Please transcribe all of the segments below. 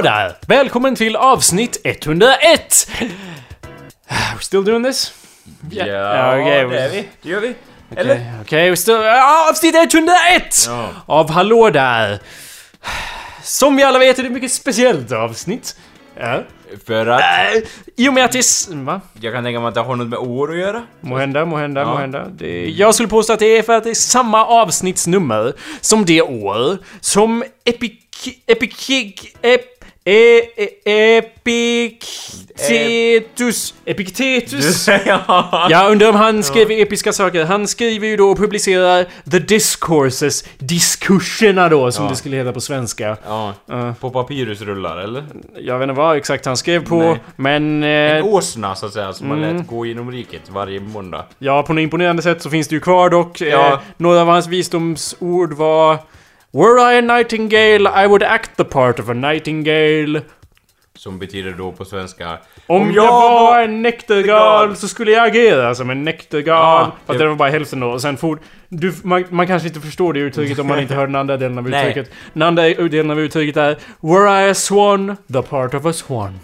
Hallå där! Välkommen till avsnitt 101! We're still doing this? Ja, Ja, okej. det är vi. Det gör vi. Eller? Okej, okay, we're still... Avsnitt 101! Ja. Av Hallå där! Som vi alla vet är det ett mycket speciellt avsnitt. Ja. För att Äh, I och med att det är... Va? jag kan tänka mig att det har något med år att göra. Måhända, måhända, Ja. måhända. Det, jag skulle påstå att det är för att det är samma avsnittsnummer som det år som Epic... Epic... Ep, e, e, Epictetus... Epictetus... ja. Ja, undrar om han skriver episka saker. Han skriver ju då och publicerar The Discourses, diskurserna då, som Ja. det skulle heta på svenska. ja. Ja. På papyrusrullar, eller? Jag vet inte vad exakt han skrev på, Nej. men... En Eh, åsna, så att säga, som man Mm. lät gå genom riket varje måndag. ja, på något imponerande sätt så finns det ju kvar dock. Eh, Ja. några av hans visdomsord var... Were I a nightingale I would act the part of a nightingale. Som betyder då på svenska... Om, jag, var en näktergal så skulle jag agera som en näktergal. Ja, Fast det- det var bara hälften då. Och sen for, du, man, man kanske inte förstår det uttrycket om man inte hör den andra delen av Nej. uttrycket. Den andra delen av uttrycket är Were I a swan, the part of a swan.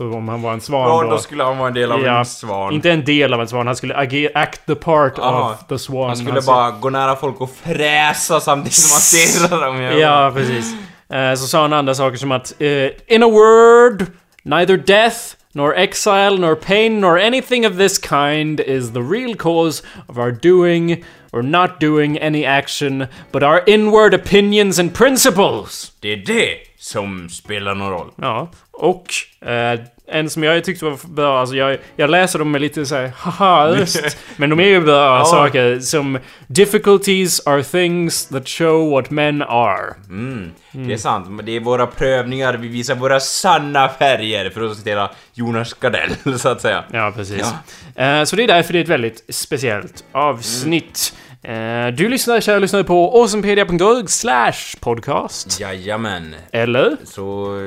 Så om han var en svan Ja, då. då skulle han vara en del av Ja, en svan. Inte en del av en svan, han skulle agera, act the part Aha. of the swan. Han skulle Alltså- bara gå nära folk och fräsa samtidigt som han stirrar dem. Ja, precis. Eh, så sa han andra saker som att eh, In a word, neither death, nor exile, nor pain, nor anything of this kind is the real cause of our doing or not doing any action, but our inward opinions and principles. Det är det som spelar någon roll. Ja, och eh, en som jag tyckte var bra, alltså jag, jag läser dem med lite såhär haha-röst. men de är ju bra Ja. saker som Difficulties are things that show what men are. Mm, det är sant. Men det är våra prövningar, vi visar våra sanna färger, för att citera Jonas Gardell, så att säga. Ja, precis. Eh, så det är därför det är ett väldigt speciellt avsnitt. Eh, du lyssnar, kära lyssnare, på awesomepedia.org slash podcast. Jajamän. Eller? Så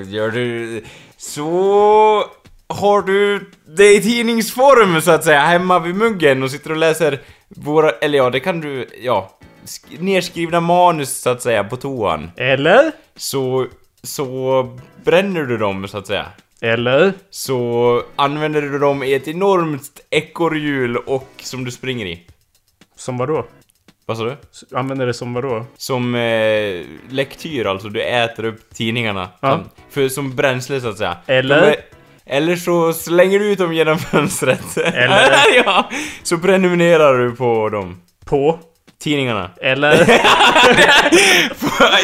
gör du... Så har du det i tidningsform, så att säga, hemma vid muggen och sitter och läser våra... Eller ja, det kan du... Ja. sk- Nerskrivna manus, så att säga, på toan. Eller? Så... Så bränner du dem, så att säga. Eller? Så använder du dem i ett enormt ekorrhjul och som du springer i. Som vadå? Vad sa du? Använder det som vadå? Som eh, lektyr alltså, du äter upp tidningarna. Ja. Som, för, som bränsle så att säga. Eller? Är, eller så slänger du ut dem genom fönstret. Eller? ja! Så prenumererar du på dem. På? Tidningarna. Eller?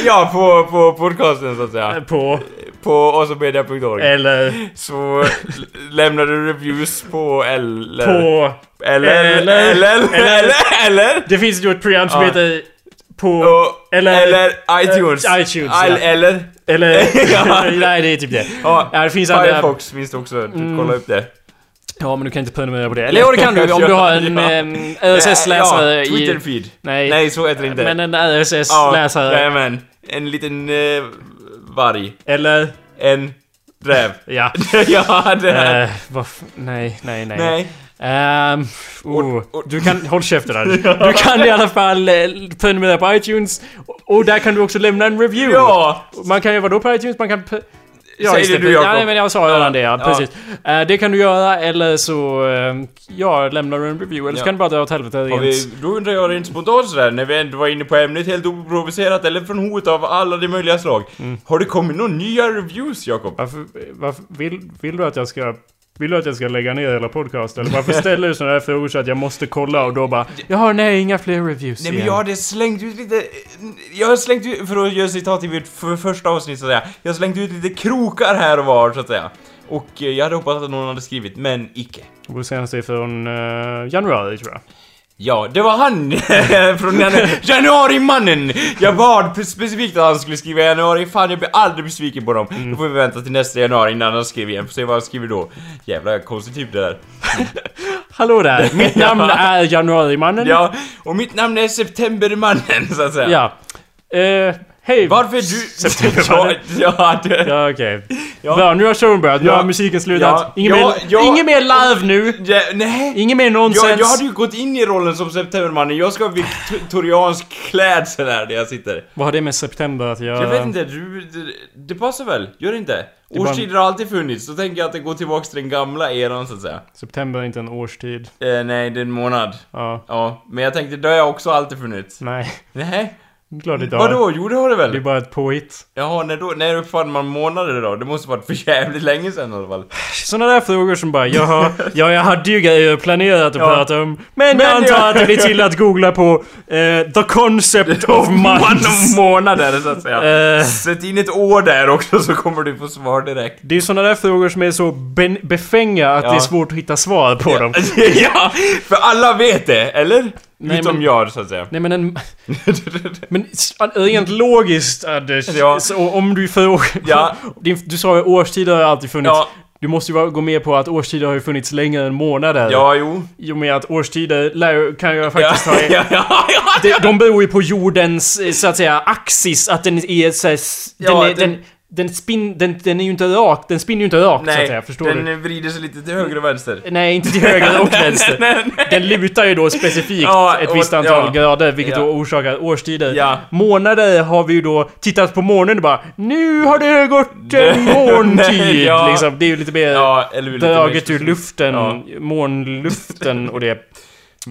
ja, på, på podcasten så att säga. på? På awesomemedia.org. Eller? Så lämnar du reviews på eller... På? Eller, Eller- eller, eller, eller, eller, Det finns ju ett program som Ja. heter... På... och, Eller- eller, iTunes. eh, iTunes, ja. Eller, Eller... Ja. Nej, det är typ det. ja, Ja, det finns andra... Firefox finns det också, du Mm. kolla upp det. Ja, men du kan inte prenumerera på det. Eller jo, det kan du om du har en Ja. RSS-läsare ja. Twitter-feed. Nej. Nej, så heter det inte. Men en ja, RSS-läsare. jajamän. En liten eh, varg. Eller... En räv. Ja. ja, det här. Eh, vad f- nej, nej, nej. Nej. Ehm, oh, du kan... Håll käften där. Du kan i alla fall eh, prenumerera på iTunes. Och, och där kan du också lämna en review. Ja! Man kan ju vadå på iTunes? Man kan... pe- Ja, Säger det du, Jakob. Ja, nej, men jag sa redan det, ja. Ja. Precis. Eh, det kan du göra, eller så... eh, ja, lämnar du en review. Eller så Ja. kan du bara dra åt helvete rent. vi, då undrar jag rent spontant sådär, när vi ändå var inne på ämnet helt oprovocerat eller från hot av alla de möjliga slag. Mm. Har det kommit några nya reviews, Jakob? Varför, varför vill, vill du att jag ska... Vill du att jag ska lägga ner hela podcasten? Eller varför ställer du sådana här frågor så att jag måste kolla och då bara... Jaha, nej, inga fler reviews Nej men igen. jag hade slängt ut lite... Jag har slängt ut, för att göra citat i mitt för första avsnitt så att säga. Jag har slängt ut lite krokar här och var så att säga. Och eh, jag hade hoppats att någon hade skrivit, men icke. Vår senaste är från eh, januari, tror jag. Ja, det var han! från janu Januarimannen! Jag bad specifikt att han skulle skriva januari, fan jag blir aldrig besviken på dem. Då får vi vänta till nästa januari innan han skriver igen, får se vad han skriver då. Jävla konstig typ det där. Hallå där! Mitt namn är Januarimannen. Ja, och mitt namn är Septembermannen så att säga. Ja. Eh, Hej! Varför är du... Septembermannen. ja, det... Ja, okej. Ja. Bra, nu har showen börjat. Nu Ja. har musiken slutat. Ja. Ingen, Ja, mer, ja. ingen mer live nu! Ja, nej! Ingen mer nonsens. Jag, jag hade ju gått in i rollen som Septembermannen, jag ska ha viktoriansk klädsel här där jag sitter. Vad har det med september att göra? Jag vet inte, du, det, det passar väl? Gör det inte? Årstider har alltid funnits, då tänker jag att det går tillbaks till den gamla eran så att säga. September är inte en årstid. Eh, nej, det är en månad. Ja. Ja, men jag tänkte, det har jag också alltid funnits. Nej. Nej? Klart inte har. Vadå? Jo, det har det Det är väl? bara ett påhitt. Jaha, när, då, när uppfann man månader då? Det måste varit för jävligt länge sedan i alla fall. Såna där frågor som bara, jaha, ja jag hade ju planerat att Ja. prata om. Men, Men jag antar jag- att det blir till att googla på eh, the concept of months. månader så att säga. Eh, Sätt in ett år där också så kommer du få svar direkt. det är såna där frågor som är så befänga att Ja. det är svårt att hitta svar på dem. ja, för alla vet det, eller? Nej, Utom men- jag, så att säga. Nej men en... Men s- rent logiskt Anders, Ja. så om du frågar... Ja. Din, du sa ju årstider har alltid funnits. Ja. Du måste ju gå med på att årstider har ju funnits längre än månader. Ja, jo. I och med att årstider lär, kan ju faktiskt ja, ha... ja, ja, ja. De, de beror ju på jordens, eh, så att säga, axis, att den är så här, den, Ja, är, den- den, den, spin, den, den är ju inte rak, den spinner ju inte rakt så att Nej, säga, förstår den du? vrider sig lite till höger och vänster. Nej, inte till höger och vänster. Den lutar ju då specifikt Ja, ett visst antal ja. grader, vilket Ja. då orsakar årstider. Ja. Månader har vi ju då tittat på månen och bara Nu har det gått en måntid! Nej, ja. liksom, det är ju lite mer Ja, draget ur luften, Ja. månluften och det.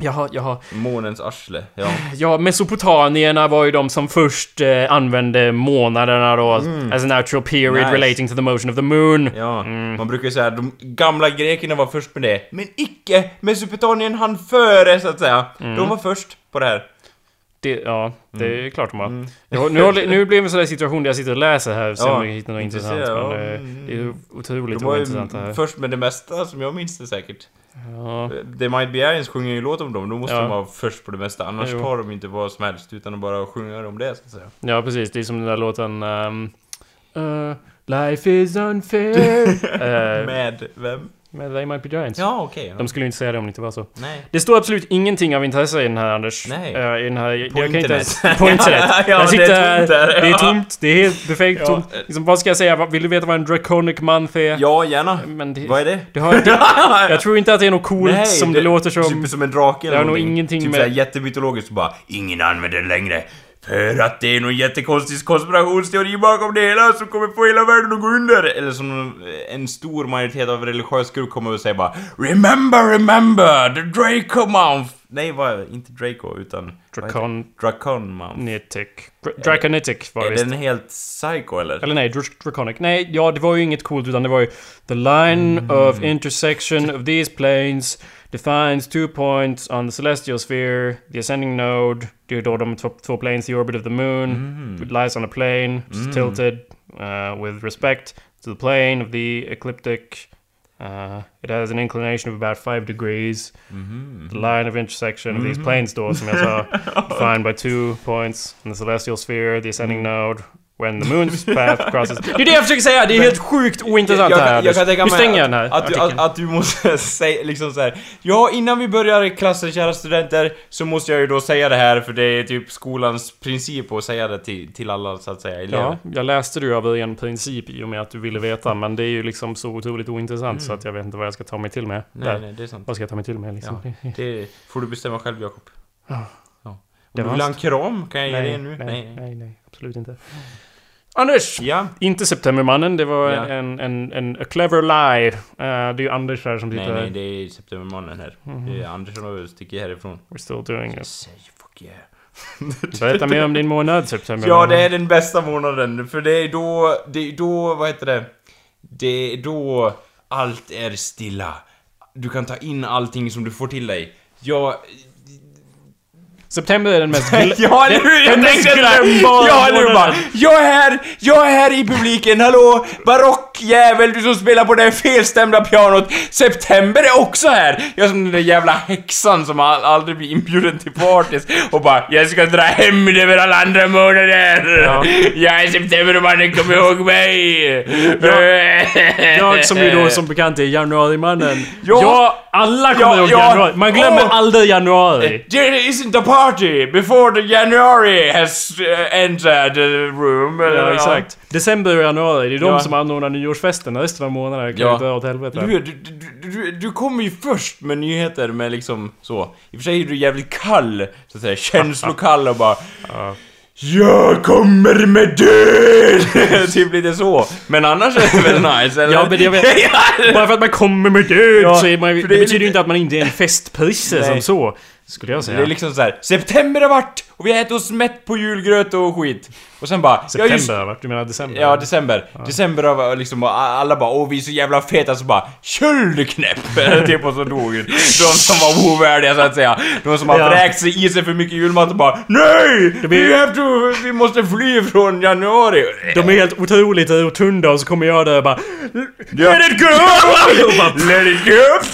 Jaha, jaha. Månens arsle, ja. Ja, mesopotamierna var ju de som först eh, använde månaderna då as a natural period Mm. Nice. relating to the motion of the moon. Ja, man brukar ju säga att de gamla grekerna var först med det. Men icke! Mesopotamien hann före, så att säga. Mm. De var först på det här. Det, ja, det Mm. är klart de har. Jag, nu, håller- nu blir det en sån där situation där jag sitter och läser här och ser Ja, om jag hittar något intressant. intresserad, Men ja. eh, det är otroligt ointressant det här. först med det mesta, som jag minns det säkert. Ja. The Might Be Irons sjunger ju låt om dem, då måste Ja. de vara först på det mesta. Annars Jo. tar de inte vad som helst, utan de bara sjunger om det, så att säga. ja, precis. Det är som den där låten... ehm, eh, Life is unfair. uh, Med vem? Med They Might Be Giants. Ja, okej. De skulle ju inte säga det om det inte var så. Nej. Det står absolut ingenting av intresse i den här Anders. Nej. Eh, I den här... jag På inte internet. ens- På internet. Ja, jag det är tomt där. Det är tomt. Det är helt perfekt Ja. tomt. Liksom, vad ska jag säga? Vill du veta vad en draconic month är? Ja, gärna. Men det, Vad är det? det har, det, jag tror inte att det är något coolt som det, låter som... Typ som en drake eller Det har nog ingenting typ med- såhär jättemytologiskt bara Ingen använder det längre. För att det är någon jättekonstig konspirationsteori bakom det hela som kommer få hela världen att gå under. Eller som en stor majoritet av religiös grupp kommer att säga bara Remember, remember, the Draco month. Nej, det? Inte Draco, utan... Dracon... det? Dracon month. Nitic. Dra- Draconitic var det Är visst. den helt psycho eller? Eller nej, Dr- Draconic. Nej, ja, det var ju inget coolt utan det var ju The line Mm. of intersection of these planes defines two points on the celestial sphere. The ascending node, det är då de två, två planes, the orbit of the moon, Mm. it lies on a plane, is tilted uh, with respect to the plane of the ecliptic. Uh, it has an inclination of about five degrees. Mm-hmm. The line of intersection of these som jag sa, defined by two points in the celestial sphere, the ascending Mm. node, when the moon's path crosses... Det är det jag försöker säga! Det är helt sjukt ointressant jag, här kan- jag kan tänka mig stänger jag den här att, att, du, att, att du måste säga liksom så här. Ja, innan vi börjar i klassen, kära studenter, så måste jag ju då säga det här för det är typ skolans princip att säga det till, till alla, så att säga, elever. Ja, jag läste det ju av en princip i och med att du ville veta, men det är ju liksom så otroligt ointressant så att jag vet inte vad jag ska ta mig till med. Nej, Där. nej, det är sant. Vad ska jag ta mig till med liksom? Ja, det får du bestämma själv, Jakob. Ja. Om Det du vill ha en kram, kan jag ge dig nej, en nu? nej, nej, nej, absolut inte. Anders! Ja. Inte Septembermannen, det var Ja. en, en, en a clever lie. Eh, det är ju Anders här som Nej, sitter... nej, det är Septembermannen här. Det är Andersson och sticker härifrån. We're still doing it. Say fuck yeah. Berätta mer om din månad, September. Ja, det är den bästa månaden, för det är då, det är då, vad heter det? Det är då allt är stilla. Du kan ta in allting som du får till dig. Jag... September är den mest... gl- Ja, eller hur? Jag den tänkte glömbara Ja, eller hur? Bara, jag är här! Jag är här i publiken, hallå! Barock! jävel du som spelar på det felstämda pianot! September är också här! Jag är som den där jävla häxan som aldrig blir inbjuden till parties och bara Jag ska dra hem över alla andra månader! Ja. Jag är septembermannen, kom ihåg mig! Jag som ju då som bekant är januarimannen. Ja. Ja, alla kommer Ja, ihåg ja. januari. Man glömmer Åh. aldrig januari. There isn't a party before the January has uh, entered the room. Ja, exakt. December och januari, det är de Ja. som anordnar nyårsfesten. Resten av månaderna kan Ja. dra åt helvete. Du, du, du, du, du kommer ju först med nyheter med liksom så. I och för sig är du jävligt kall, så att säga. Känslokall och bara... Jag kommer med död! typ lite så. Men annars är det väl nice, eller? Ja, men jag vet. Bara för att man kommer med död Ja, så är man Det, det betyder ju inte att man inte är en festprisse som så. Skulle jag säga. Det är liksom så här. September har varit och vi har ätit oss mätt på julgröt och skit. Och sen bara... ja, just- September, vart? Du menar december? Ja, december. December har liksom, och alla bara åh vi är så jävla feta, så bara köldknäpp! typ och så dog. De som var ovärdiga så att säga. De som har Ja. vräkt sig i sig för mycket julmat och bara NEJ! blir- Vi, to, vi måste fly från januari! De är helt otroligt rotunda och så kommer jag där och bara Ja. Let it go! bara, Let it go!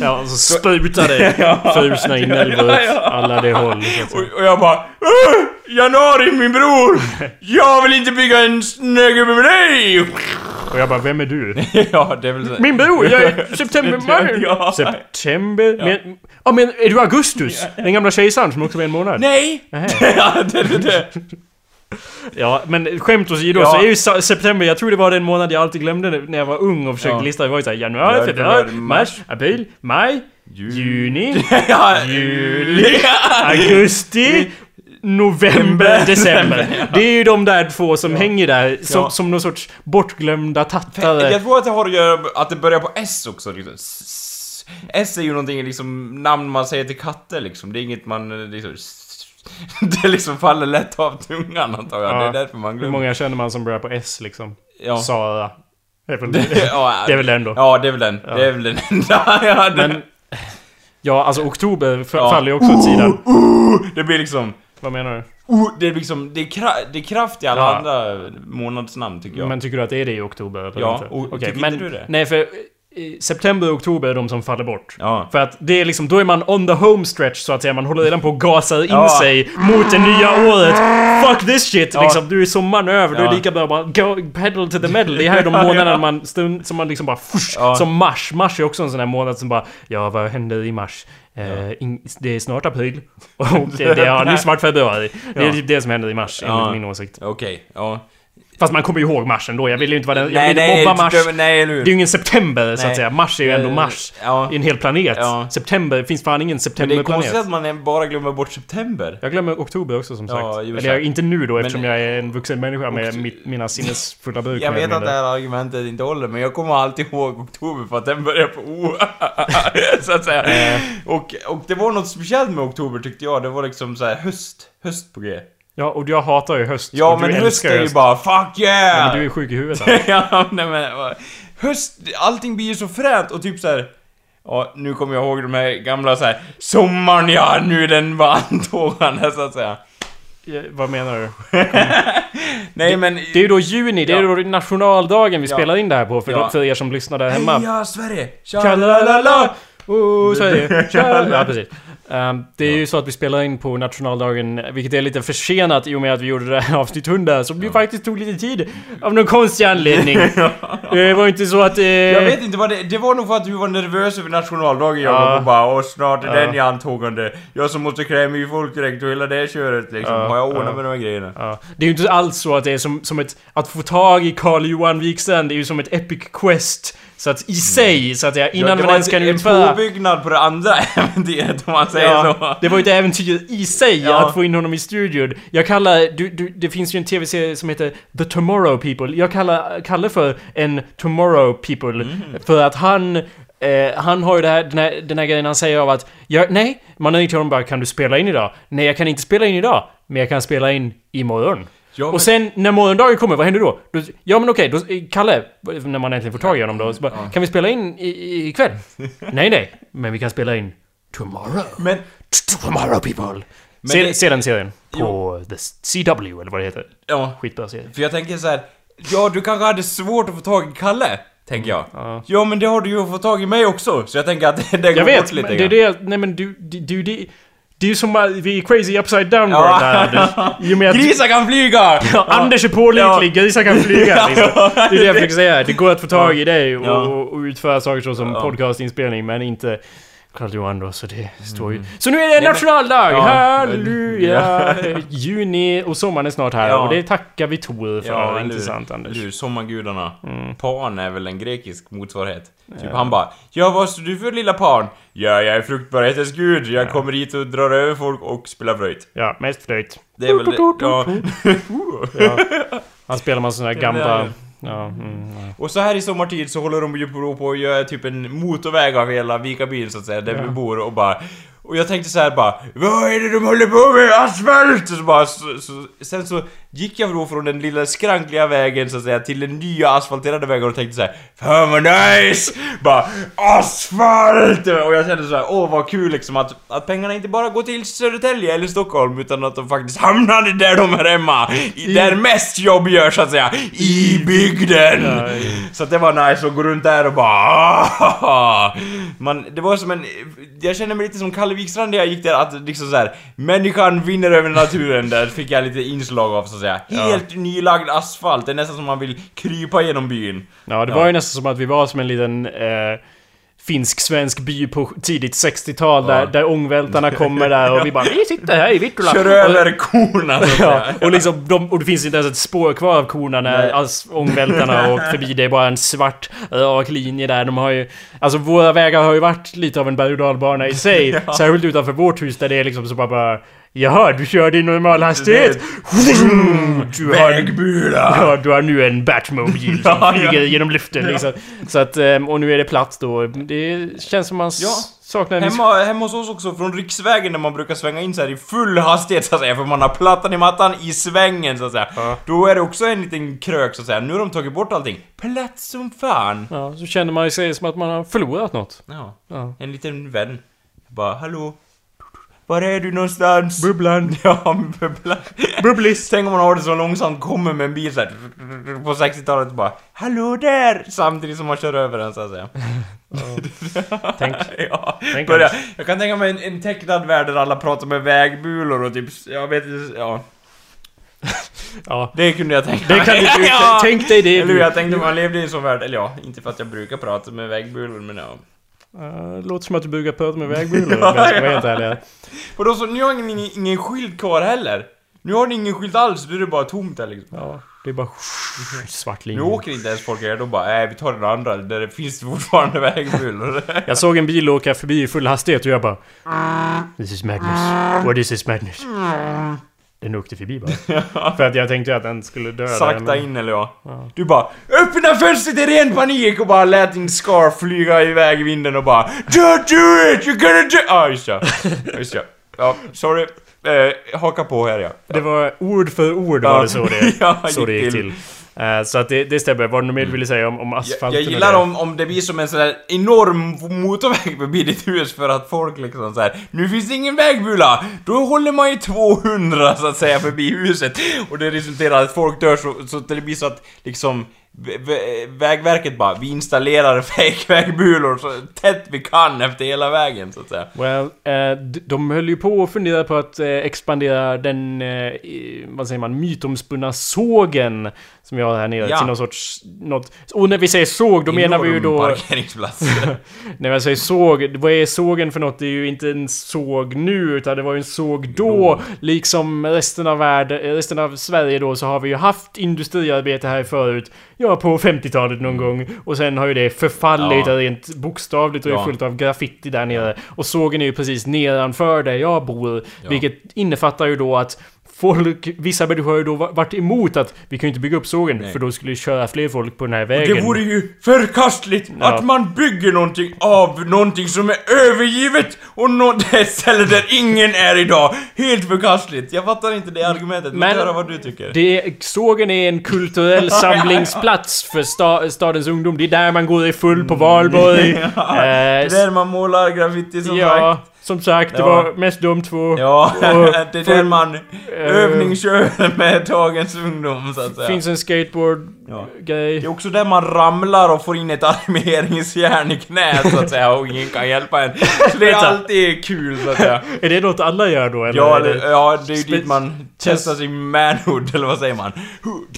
ja, och så sprutar det frusna inälvor Ja, ja. alla det håll. Och, och jag bara "Åh, Januari min bror! Jag vill inte bygga en snögubbe med dig! Och jag bara, vem är du? ja, det är väl så. Min bror, jag är septembermannen! Ja. September? Men, ja men är du Augustus? Den gamla kejsaren som också var en månad? Nej! Ja, det, det, det. Ja, men skämt åsido Ja. så är ju september, jag tror det var den månad jag alltid glömde när jag var ung och försökte Ja. lista. Det var ju såhär januari, Ja, februari, mars, april, maj, juni, ja, juli, augusti, november, december. Det är ju de där två som hänger där som, Ja. som någon sorts bortglömda tattare. Jag tror att det har att göra med att det börjar på S också liksom. S- är ju någonting liksom, namn man säger till katter liksom. Det är inget man liksom... Det liksom faller lätt av tungan antar jag. Ja. Det är därför man Hur glömmer. många känner man som börjar på S liksom? Ja. Sara. Det är väl, ja, det är väl den då. Ja, det är väl den. Det är väl den enda. ja, det, Men... Ja, alltså oktober Ja. faller ju också åt sidan. det blir liksom... Vad menar du? Oh, det är liksom, det är, kra- det är kraft i alla Ja. andra månadsnamn tycker jag. Men tycker du att det är det i oktober? Eller Ja, inte? och Okej, tycker men, inte du det? Nej, för september och oktober är de som faller bort. Ja. För att det är liksom, då är man on the home stretch så att säga. Man håller redan på och gasar in Ja. sig mot det nya året. Fuck this shit! Ja. Liksom, du är sommaren över. Då är Ja. det lika bra bara go pedal to the metal. Det här är de Ja, månaderna ja. man stund, som man liksom bara... Fush, Ja. Som mars. Mars är också en sån här månad som bara... Ja, vad händer i mars? In, det är snart april. Och det, har nyss varit februari. Det är Ja. typ det som händer i mars, Ja. enligt min åsikt. Okej, ja. Fast man kommer ju ihåg mars ändå. Jag vill ju inte vara den... Jag Nej, vill inte nej, mobba mars. döm- nej? Det är ju ingen september så Nej. att säga. Mars är ju ändå mars. Ja. I en hel planet. Ja. September, finns fan ingen Men det är septemberplanet. konstigt att man bara glömmer bort september. Jag glömmer oktober också som sagt. Ja, Eller jag, inte nu då eftersom Men- jag är en vuxen människa med mitt, mina sinnesfulla bruk. Jag vet att det här argumentet inte håller, men jag kommer alltid ihåg oktober för att den börjar på O. så att säga. Eh. Och, och det var något speciellt med oktober tyckte jag. Det var liksom så här höst. Höst på G. Ja, och jag hatar ju höst. Ja, och men höst är ju höst. bara 'Fuck Ja, yeah!' men du är sjuk i huvudet. ja, nej men... vad- Höst, allting blir ju så fränt och typ så här. Ja, nu kommer jag ihåg de här gamla så här. Sommaren ja, nu är den var antågande så att säga. Ja, Vad menar du? Nej men... Det är ju då juni, det är Ja. då nationaldagen vi Ja. spelar in det här på för, Ja. för er som lyssnar där hemma. Heja Sverige! Tjalalala! Oh, Sverige! Tjala- Ja, precis. Ehm, det är ju så att vi spelar in på nationaldagen, vilket är lite försenat i och med att vi gjorde det här avsnitt 100, som ju faktiskt tog lite tid. Av någon konstig anledning. Det var inte så att... Eh, Jag vet inte vad det... Det var nog för att du var nervös över nationaldagen jag Ja. och bara Åh snart är Ja. den i antågande. Jag som måste klä mig i folkdräkt och hela det köret liksom. Ja, Har jag ordnat ja. med de här grejerna? Ja. Det är ju inte alls så att det är som, som ett... Att få tag i Carl Johan Wikstrand det är ju som ett epic quest. Så att i sig, så att säga, innan Mm. ja, det man var ens en, kan en utföra... påbyggnad på det andra äventyret om man säger Ja, så. det var ju ett äventyr i sig Ja. att få in honom i studion. Jag kallar... Du, du, det finns ju en tv-serie som heter The Tomorrow People. Jag kallar Kalle för en Tomorrow People. Mm. För att han... Eh, han har ju det här, den, här, den här grejen han säger av att jag, Nej, man är till honom bara Kan du spela in idag? Nej, jag kan inte spela in idag. Men jag kan spela in imorgon. Ja, men- Och sen när morgondagen kommer, vad händer då? då ja men okej, då, Kalle, när man äntligen får tag i honom då, så bara, kan vi spela in i, ikväll? nej nej, men vi kan spela in tomorrow. Men... Tomorrow people! Se, det- se den serien. På The CW eller vad det heter. Ja. Skitbra serie. För jag tänker så här. Ja, du kanske hade svårt att få tag i Kalle, tänker jag. Ja. Ja, men det har du ju fått tag i mig också, så jag tänker att det går Jag bort vet, lite men det är det... Nej men du... du, du det, är ju som att vi är crazy upside down Ja. där Anders. I och med att... Grisar kan flyga! Ja, Anders är pålitlig, grisar kan flyga liksom. Det är det jag försöker säga. Det går att få tag i dig och, Ja. och utföra saker som Ja. podcastinspelning men inte Karl Johan då, så det står ju... Så nu är det nationaldag! Ja. Halleluja! Juni och sommaren är snart här Ja. och det tackar vi Tor för. Ja? Intressant Anders. Eller hur? Sommargudarna. Mm. Pan är väl en grekisk motsvarighet. Typ han bara Ja, vad står du för lilla pan? Ja, jag är fruktbarhetens gud. Jag kommer hit och drar över folk och spelar flöjt. Ja, mest flöjt. Det är väl det. Ja. Ja. Han spelar man såna här gamla... Ja, mm, ja. Och så här i sommartid så håller de ju på på att göra typ en motorväg av hela Vikabyn så att säga, där Ja. vi bor och bara... Och jag tänkte så här bara Vad är det de håller på med? Asfalt! Och så bara, så, så, sen så gick jag då från den lilla skrankliga vägen så att säga till den nya asfalterade vägen och tänkte så här Fan vad nice! Bara asfalt! Och jag kände så här, åh vad kul liksom att, att pengarna inte bara går till Södertälje eller Stockholm utan att de faktiskt hamnade där de hör hemma. I, där mest jobb görs så att säga. I bygden! Ja, Så att det var nice att gå runt där och bara "Ah!" Man, det var som en... Jag kände mig lite som Kalle Wikstrand när jag gick där, att liksom så här, Människan vinner över naturen, där fick jag lite inslag av så att säga. Helt nylagd asfalt, det är nästan som man vill krypa genom byn. Ja, det Ja. var ju nästan som att vi var som en liten eh, finsk-svensk by på tidigt 60-tal där, Ja. där ångvältarna kommer där och vi bara Vi sitter här i Vittula! Kör över korna Ja, och liksom de, och det finns inte ens ett spår kvar av korna när ångvältarna har åkt förbi. Det är bara en svart rak linje där. De har ju... Alltså våra vägar har ju varit lite av en berg och dalbana i sig. Särskilt utanför vårt hus där det är liksom så bara, bara Jaha, du körde i normal hastighet? Du har, ja, du har nu en Batmobil som Ja, flyger ja. genom luften liksom. Så att, ehm, och nu är det platt då. Det känns som man saknar en viss... Hemma, hemma hos oss också, från riksvägen där man brukar svänga in så i full hastighet så att säga, för man har plattan i mattan i svängen så att säga. Då är det också en liten krök så att säga. Nu har de tagit bort allting. Platt som fan! Ja, så känner man sig som att man har förlorat något. Ja. En liten vän. Bara, hallå? Var är du någonstans? Bubblan. Ja, bubblan. Bubblis. Tänk om man har det så långsamt, kommer med en bil så här, på 60-talet och bara Hallå där! Samtidigt som man kör över den så att säga. Tänk. ja, Tänk börja. Jag kan tänka mig en, en tecknad värld där alla pratar med vägbulor och typ, jag vet inte, ja. Ja. Det kunde jag tänka Det kan du, ja. tänk dig det. Eller. Jag tänkte man levde i en sån värld, eller ja, inte för att jag brukar prata med vägbulor men ja. Uh, låter som att du brukar prata med vägbulor om jag ska vara helt ärlig. Och då så, nu har ni ingen, ingen skylt kvar heller. Nu har ni ingen skylt alls, nu är det bara tomt där liksom. Ja, det är bara svart Nu linje. åker inte ens folk här, de bara nej vi tar den andra, där det finns fortfarande vägbulor. Jag såg en bil åka förbi i full hastighet och jag bara... This is madness. What is this madness? Den åkte förbi bara. För att jag tänkte att den skulle dö där, Sakta men- in eller ja. Ja. Du bara öppna fönstret i ren panik och bara lät din scarf flyga iväg i vinden och bara Don't do it! You're gonna do... Ah just ja. Just ja. Ja, sorry. Eh, haka på här ja. Det var ord för ord Ja. var det så det, Ja, så det gick till. till. Eh, så att det, det stämmer. Vad du mer ville säga om, om Jag, asfalten jag och gillar om, om det blir som en sån där enorm motorväg förbi ditt hus för att folk liksom så här. Nu finns det ingen vägbula! Då håller man ju 200 så att säga förbi huset och det resulterar i att folk dör så, så att det blir så att liksom vä- vä- Vägverket bara, vi installerar fake-vägbulor så tätt vi kan efter hela vägen så att säga. Well, eh, de höll ju på att fundera på att eh, expandera den, eh, vad säger man, mytomspunna sågen som vi har här nere Ja. till någon sorts, något, och när vi säger såg då menar vi ju Enorm då, parkeringsplats. när jag säger såg, vad är sågen för något? Det är ju inte en såg nu utan det var ju en såg då, Då. liksom resten av världen, resten av Sverige då så har vi ju haft industriarbete här förut, ja på 50-talet någon gång, och sen har ju det förfallit Ja. rent bokstavligt och är Ja. fullt av graffiti där nere. Och sågen är ju precis nedanför där jag bor. Ja. Vilket innefattar ju då att folk, vissa människor har ju då varit emot att vi kan ju inte bygga upp sågen Nej. för då skulle det köra fler folk på den här vägen. Det vore ju förkastligt Ja. att man bygger någonting av någonting som är övergivet och nå- ett ställe där ingen är idag. Helt förkastligt. Jag fattar inte det argumentet. Men höra vad du tycker. Det, sågen är en kulturell samlingsplats för sta, stadens ungdom. Det är där man går i full på valborg. Ja, det är Eh, där man målar graffiti som ja, sagt. Som sagt, det Ja. var mest de två. Ja, det är den man övningskör med dagens ungdom så att säga. Finns en skateboard-grej. Det är också där man ramlar och får in ett armeringsjärn i knät så att säga och ingen kan hjälpa en. Så det är alltid kul så att säga. Är det något alla gör då eller? Ja, det, ja, det är ju dit man testar sin manhood, eller vad säger man?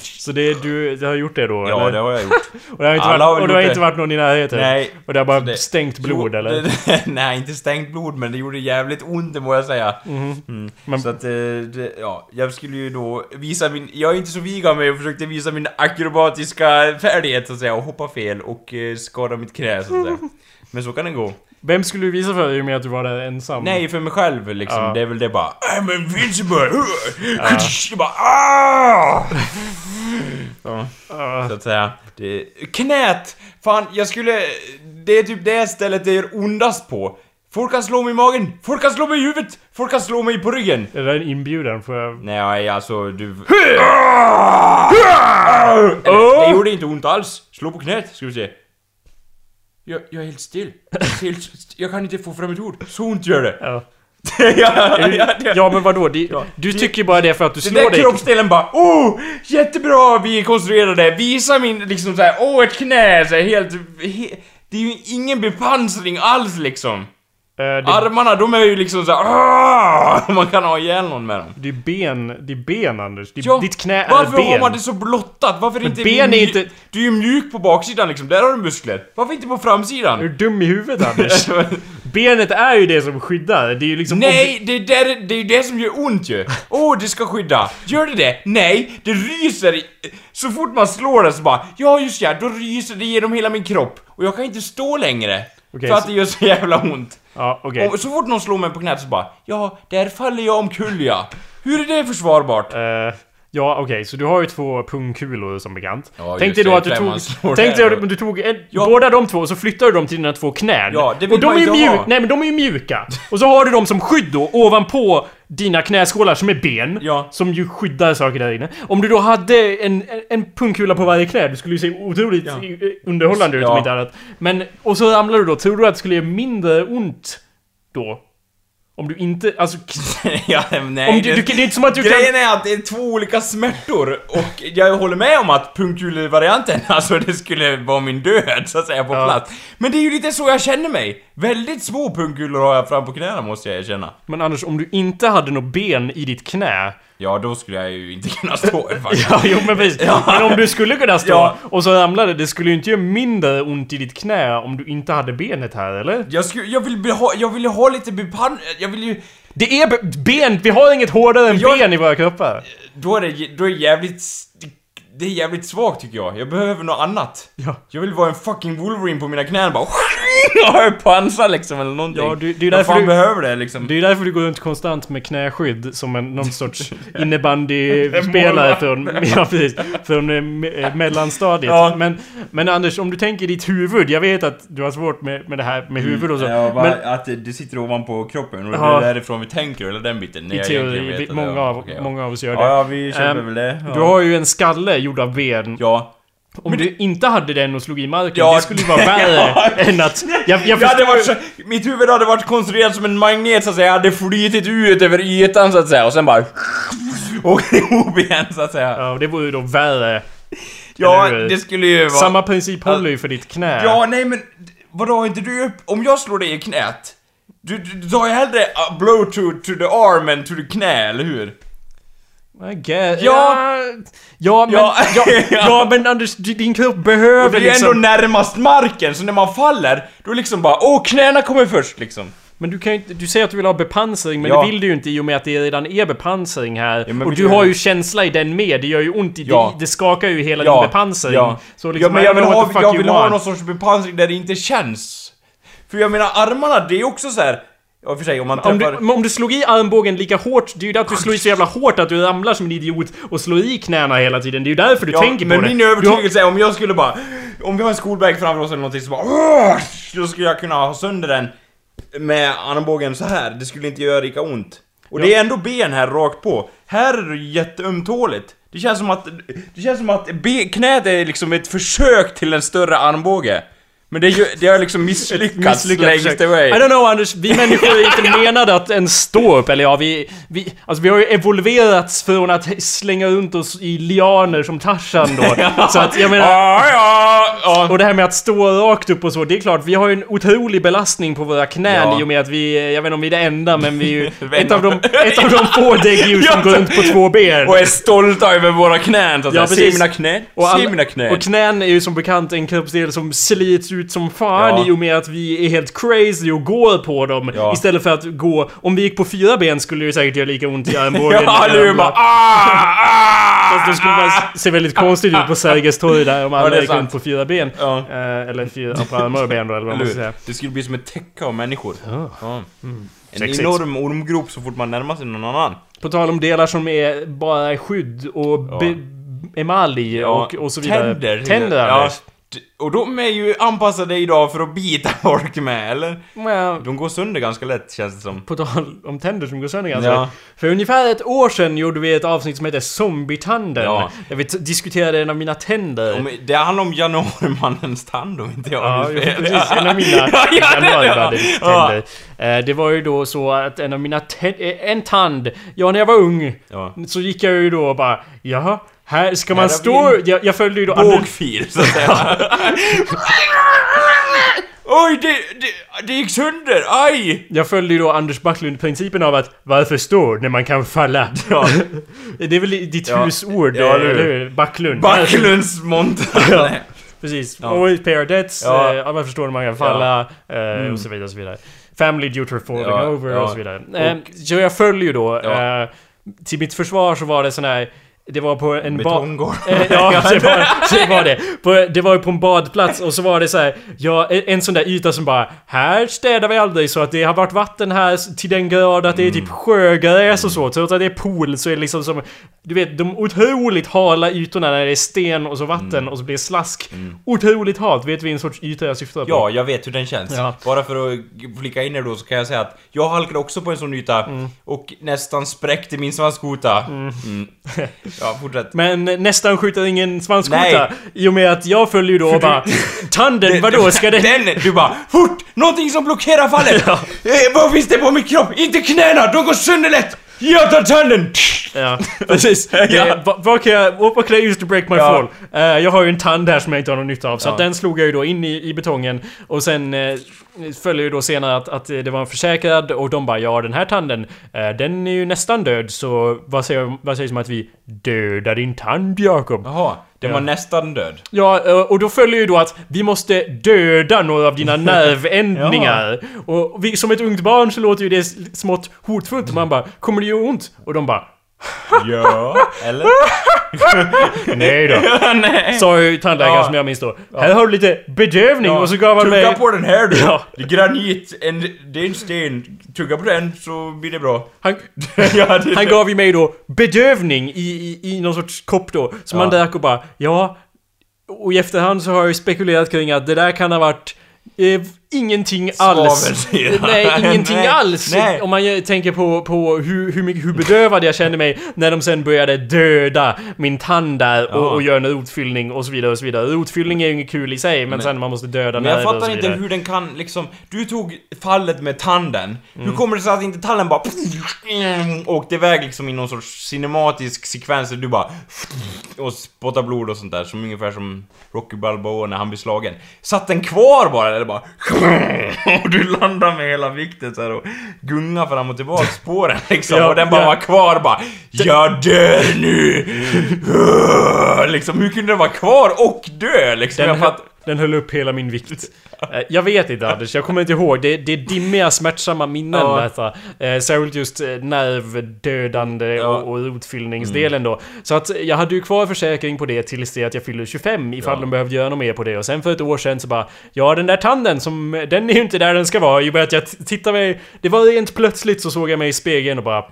Så det är du, du har gjort det då? Ja, eller? det har jag gjort. Och det har inte, Alla har varit, väl och det har inte det. varit någon i närheten? Nej. Och det har bara det- stängt blod Jo, eller? det- nej, inte stängt blod, men det gjorde jävligt ont, det må jag säga. Mm. Men- Så att, eh, det, ja, jag skulle ju då visa min... Jag är inte så vig av mig och försökte visa min akrobatiska färdighet så att säga, och hoppa fel och eh, skada mitt knä så att säga. Men så kan det gå. Vem skulle du visa för och med att du var där ensam? Nej, för mig själv liksom. Ja. Det är väl det bara I'm invincible! Jag bara ah! Så, Ah, så att säga. Det, knät! Fan, jag skulle... Det är typ det stället det gör ondast på. Folk kan slå mig i magen, folk kan slå mig i huvudet, folk kan slå mig på ryggen. är det en inbjudan? Får jag... Nej, alltså du... Eller, det gjorde inte ont alls. Slå på knät, ska vi se. Jag, jag är helt still. Helt, jag kan inte få fram ett ord. Så ont gör det. Ja. ja, ja, ja, ja men vadå? Det, du tycker bara det för att du Den slår där dig? kroppsdelen bara oh, jättebra vi är konstruerade, visa min liksom såhär, åh oh, ett knä, så här, helt, he, det är ju ingen bepansring alls liksom. Det, Armarna de är ju liksom såhär, "Åh!" man kan ha ihjäl någon med dem. det är ben, det är ben Anders. Det, Ja, ditt knä är Varför ben. har man det så blottat? Varför inte... ben är inte- Du är ju mjuk på baksidan liksom, där har du muskler. Varför inte på Är du framsidan? dum i huvudet Anders? Benet är ju det som skyddar. Det är ju liksom... Nej, det är, där, det är det som gör ont ju. Åh, det ska skydda. Gör det det? Nej, det ryser i... Så fort man slår det så bara, ja just ja, då ryser det genom hela min kropp. Och jag kan inte stå längre. Okej, för att så- det gör så jävla ont. Ja, okej. Och så fort någon slår mig på knät så bara, ja, där faller jag omkull ja. Hur är det försvarbart? Eh, ja, okej, så du har ju två pungkulor som bekant. Ja, Tänk dig då att du tog... Tänk dig att du tog en, Ja. båda de två och så flyttar du dem till dina två knän. Ja, det vill och de man är mjuka. Nej men de är ju mjuka. Och så har du dem som skydd då ovanpå dina knäskålar som är ben. Ja. Som ju skyddar saker där inne. Om du då hade en, en, en pungkula på varje knä, det skulle ju se otroligt Ja. underhållande ut om inte annat. Men, och så ramlar du då, tror du att det skulle göra mindre ont då? Om du inte, alltså... ja, nej, Om du, du, det är inte som att du kan... Grejen är att det är två olika smärtor och jag håller med om att pungkulevarianten, alltså det skulle vara min död så att säga på Ja. plats. Men det är ju lite så jag känner mig. Väldigt små pungkulor har jag fram på knäna måste jag erkänna. Men Anders, om du inte hade något ben i ditt knä Ja, då skulle jag ju inte kunna stå faktiskt. Ja, jo men precis. Men om du skulle kunna stå Ja. och så ramlade det, skulle ju inte göra mindre ont i ditt knä om du inte hade benet här, eller? Jag, skulle, jag, vill, ha, jag vill ha lite bepan... Jag vill ju... Det är be- ben! Vi har inget hårdare än Jag- ben i våra kroppar. Då är det, då är det jävligt... Det är jävligt svagt tycker jag. Jag behöver något annat. Ja. Jag vill vara en fucking Wolverine på mina knän bara... Jag har pansar liksom eller någonting. Ja, det- det är därför du- behöver det liksom. Det är därför du går runt konstant med knäskydd som en, någon sorts innebandyspelare från, ja, precis, från eh, eh, mellanstadiet. Ja. Men, men Anders, om du tänker i ditt huvud, jag vet att du har svårt med, med det här med huvud och så. Ja, bara men att det sitter ovanpå kroppen och det är därifrån vi tänker, eller den biten. Nej, i teori, det- många, av, ja. många av oss gör det. Ja, vi köper Ehm, väl det. Du har ju en skalle gjord av ben. Ja. Om du inte hade den och slog i marken, Ja. det skulle ju vara värre Ja. än att... Jag, jag Jag hade varit så, mitt huvud hade varit konstruerat som en magnet så att säga, jag hade flytit ut över ytan så att säga och sen bara... Åker ihop igen så att säga. Ja, det vore ju då värre. Ja, det skulle ju vara... Samma princip håller ju för ditt knä. Ja, nej men vadå, har inte du. Om jag slår dig i knät, du, du, du tar ju hellre blow to, to the arm än to the knä, eller hur? I guess. Ja. Ja, men, Ja. ja, ja, men Anders, din kropp Och behöver det är ju ändå liksom... närmast marken, så när man faller, då liksom bara åh knäna kommer först liksom. Men du kan ju inte... Du säger att du vill ha bepansring, men Ja. det vill du ju inte i och med att det redan är bepansring här. Ja, och du har ju känsla i den med, det gör ju ont i... Ja. Det, det skakar ju hela Ja, din bepansring. Ja. Så liksom, ja, men jag vill ha, jag vill ha någon sorts bepansring där det inte känns. För jag menar armarna, det är också så här. Ja, i och för sig om man Om du, träffar... men om du slog i armbågen lika hårt, det är ju det att du slår i så jävla hårt att du ramlar som en idiot och slår i knäna hela tiden. Det är ju därför du Ja, tänker men på det. min Du har- övertygelse är om jag skulle bara... Om vi har en skolbag framför oss eller någonting så bara... Då skulle jag kunna ha sönder den med armbågen så här. Det skulle inte göra lika ont. Och det är ändå ben här rakt på. Här är det jätteömtåligt. Det känns som att... Det känns som att be, knät är liksom ett försök till en större armbåge. Men det, är ju, det har liksom misslyckats längst away. I don't know Anders, vi människor är inte menade att ens stå upp, eller ja, vi, vi... Alltså vi har ju evolverats från att slänga runt oss i lianer som Tarzan då. Så att jag menar... Ja, ja, ja. Och det här med att stå rakt upp och så, det är klart, vi har ju en otrolig belastning på våra knän Ja. i och med att vi, jag vet inte om vi är det enda, men vi är ju ett av de, ett av de få däggdjur som går runt på två ben. Och är stolta över våra knän så att Ja, säga. Se mina knän, se mina knän. och knän är ju som bekant en kroppsdel som slits ut som fan Ja. i och med att vi är helt crazy och går på dem. Ja. Istället för att gå... Om vi gick på fyra ben skulle det säkert göra lika ont i armbågen. Ja, nu bara ah, ah, Fast då skulle man se väldigt konstigt ut på Sergels torg där om alla det är gick runt på fyra ben. Ja. Eh, eller fyra på armar och ben då, eller vad man ska säga. Det skulle bli som ett täcke av människor. Ja. Ja. En Sexigt. enorm ormgrop så fort man närmar sig någon annan. På tal om delar som är bara skydd och Ja. emalj och, och så vidare. Tänder. Tänder, ja. Och de är ju anpassade idag för att bita folk med, eller? Ja, De går sönder ganska lätt, känns det som. På tal om tänder som går sönder ganska Ja. lätt. För ungefär ett år sedan gjorde vi ett avsnitt som heter Zombietanden. Ja. Där vi diskuterade en av mina tänder. Om, det handlar om januarimannens tand om inte jag Ja, jo, precis. En av mina ja, ja, det, ja. januaribandets ja. tänder. Eh, Det var ju då så att en av mina tä- eh, En tand. Ja, när jag var ung. Ja. Så gick jag ju då och bara Jaha, här ska man stå... Jag, jag följde ju då... Bågfil, så att säga. Oj, det, det, det gick sönder! Aj! Jag följde ju då Anders Backlund-principen av att varför stå när man kan falla? Ja. Det är väl ditt Ja. husord, Ja, eller hur? Backlund. Backlunds monta. Ja. Precis. Ja. Always pay our debts. Ja. Eh, alla förstår när man kan falla. eh, Och så vidare och så vidare. Family due to falling Ja, over ja. och så vidare. Eh, så jag följer ju då. Ja. Eh, till mitt försvar så var det sån här... Det var på en bad... Betonggård. Eh, ja, det var, det var det. På, det var på en badplats och så var det så här, ja, en sån där yta som bara Här städar vi aldrig så att det har varit vatten här till den grad att det är typ sjögräs och så. Trots att det är pool så är det liksom som Du vet, de otroligt hala ytorna när det är sten och så vatten och så blir det slask. Otroligt halt. Vet vi en sorts yta jag syftar på? Ja, jag vet hur den känns. Ja. Bara för att flika in er då så kan jag säga att jag halkade också på en sån yta Mm. och nästan spräckte min svanskota. Ja, fortsätt. Men nästan skjuter ingen svanskota. I och med att jag följer ju då och bara Tanden, vadå? Ska den... Den! Du bara FORT! Någonting som blockerar fallet! Ja. Eh, vad finns det på min kropp? Inte knäna! De går sönder lätt! Jag tar tanden! Ja, precis. Ja. Vad- Vad kan jag... What can I use to break my Ja. fall? Eh, jag har ju en tand här som jag inte har någon nytta av. Så Ja. att den slog jag ju då in i, i betongen. Och sen eh, följer ju då senare att, att det var en försäkrad och de bara ja den här tanden, eh, den är ju nästan död så vad säger, vad sägs om att vi dödar din tand Jakob? Jaha, den Ja. var nästan död. Ja, eh, och då följer ju då att vi måste döda några av dina nervändningar. och vi, som ett ungt barn så låter ju det smått hotfullt. Man bara, kommer det göra ont? Och de bara, Ja, eller? nej då. Nej. Sa ju tandläkaren Ja. som jag minns då. Här har du lite bedövning och så gav han Tugga mig... på den här du! Ja. Det är granit, en, det är en sten. Tugga på den så blir det bra. Han, ja, det, han gav ju mig då bedövning i, i, i någon sorts kopp då. Som man drack och bara, ja... Och i efterhand så har jag ju spekulerat kring att det där kan ha varit... Eh, ingenting alls. Nej, ingenting Nej, alls. nej. Om man tänker på, på hur, hur, mycket, hur bedövad jag kände mig när de sen började döda min tand där och, Ja. och göra en rotfyllning och så vidare och så vidare. Rotfyllning är ju inget kul i sig, men, Men- sen man måste döda Men jag fattar inte hur den kan liksom... Du tog fallet med tanden. Hur Mm. kommer det sig att inte tanden bara... Åkte iväg liksom i någon sorts cinematisk sekvens där du bara... Och spottar blod och sånt där, som ungefär som Rocky Balboa när han blir slagen. Satt den kvar bara, eller bara... Och du landar med hela vikten så här och gungar fram och tillbaka spåren liksom. Ja, och den bara ja. var kvar bara... Jag dör nu! liksom, hur kunde den vara kvar och dö liksom? Den, jag fatt... den höll upp hela min vikt. Eh, Jag vet inte Anders, jag kommer inte ihåg. Det, det är dimmiga smärtsamma minnen Ja. detta. Eh, särskilt just eh, nervdödande Ja. och, och rotfyllningsdelen då. Så att jag hade ju kvar försäkring på det tills det att jag fyllde 25 ifall Ja. de behövde göra något mer på det. Och sen för ett år sedan så bara Ja den där tanden som, den är ju inte där den ska vara. I och med att jag t- tittar mig... Det var rent plötsligt så såg jag mig i spegeln och bara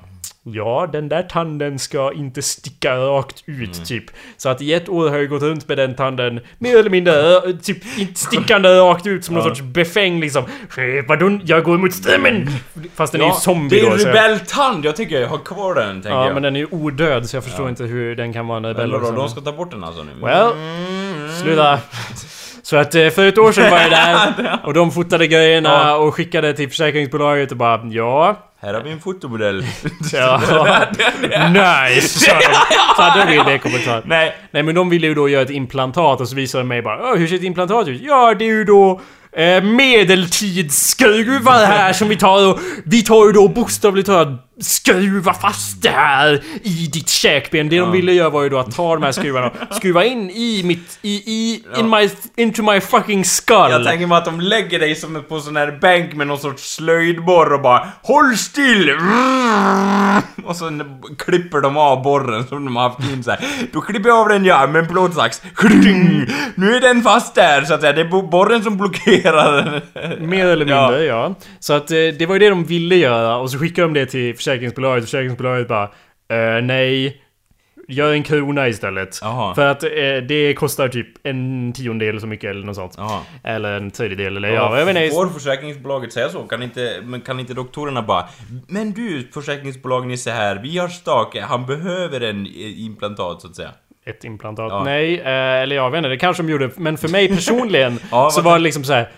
Ja, den där tanden ska inte sticka rakt ut, Mm. typ. Så att i ett år har jag gått runt med den tanden mer eller mindre, ö, typ inte stickande rakt ut som någon Ja. sorts befäng liksom. "Eh, Vadå, jag går mot strömmen! Fast den är ju zombie det är då. en rebelltand, jag tycker jag har kvar den, tänker Ja, jag. men den är ju odöd så jag förstår Ja. inte hur den kan vara en rebell Eller då, de ska ta bort den alltså nu. Well, Mm. Sluta! Så att eh, för ett år sedan var jag där och de fotade grejerna Ja. och skickade till försäkringsbolaget och bara ja, Här har vi en fotomodell. ja, nice. Så hade de det kommentar. Nej, Nej men de ville ju då göra ett implantat och så visade de mig bara "Åh, hur ser ett implantat ut? Ja det är ju då eh, medeltidsskruvar här som vi tar och vi tar ju då bokstavligt talat skruva fast det här i ditt käkben. Det de ville göra var ju då att ta de här skruvarna och skruva in i mitt, i, i, in my, into my fucking skull. jag tänker mig att de lägger dig som på sån här bänk med någon sorts slöjdborr och bara HÅLL STILL! Och så klipper de av borren som de har haft in så här. Då klipper jag av den ja, med en plåtsax. Nu är den fast där så att säga. Det är bo- borren som blockerar. Mer eller mindre, ja. Så att eh, det var ju det de ville göra och så skickade de det till försäkringsbolaget försäkringsbolaget bara eh, nej. Gör en krona istället. Jaha. För att eh, det kostar typ en tiondel så mycket eller något sånt. Jaha. Eller en tredjedel eller ja, jag vet inte. Får försäkringsbolaget säga så? Kan inte, men kan inte doktorerna bara Men du, försäkringsbolag Nisse här, vi har Stake, han behöver en eh, implantat så att säga. Ett implantat. Ja. Nej, eh, eller jag vet inte, det kanske de gjorde. Men för mig personligen Ja, så var det liksom så här.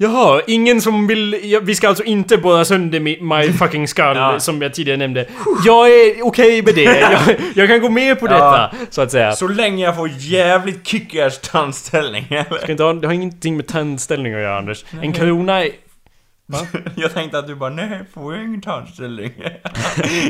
Jaha, ingen som vill... ja, Vi ska alltså inte borra sönder mi, my fucking skull Ja. som jag tidigare nämnde. Jag är okej med det. Jag, jag kan gå med på Ja. detta, så att säga. Så länge jag får jävligt kick-ass tandställning, eller? Ska inte ha, det har ingenting med tandställning att göra Anders. En krona är... Jag tänkte att du bara, nej, får jag ingen tandställning?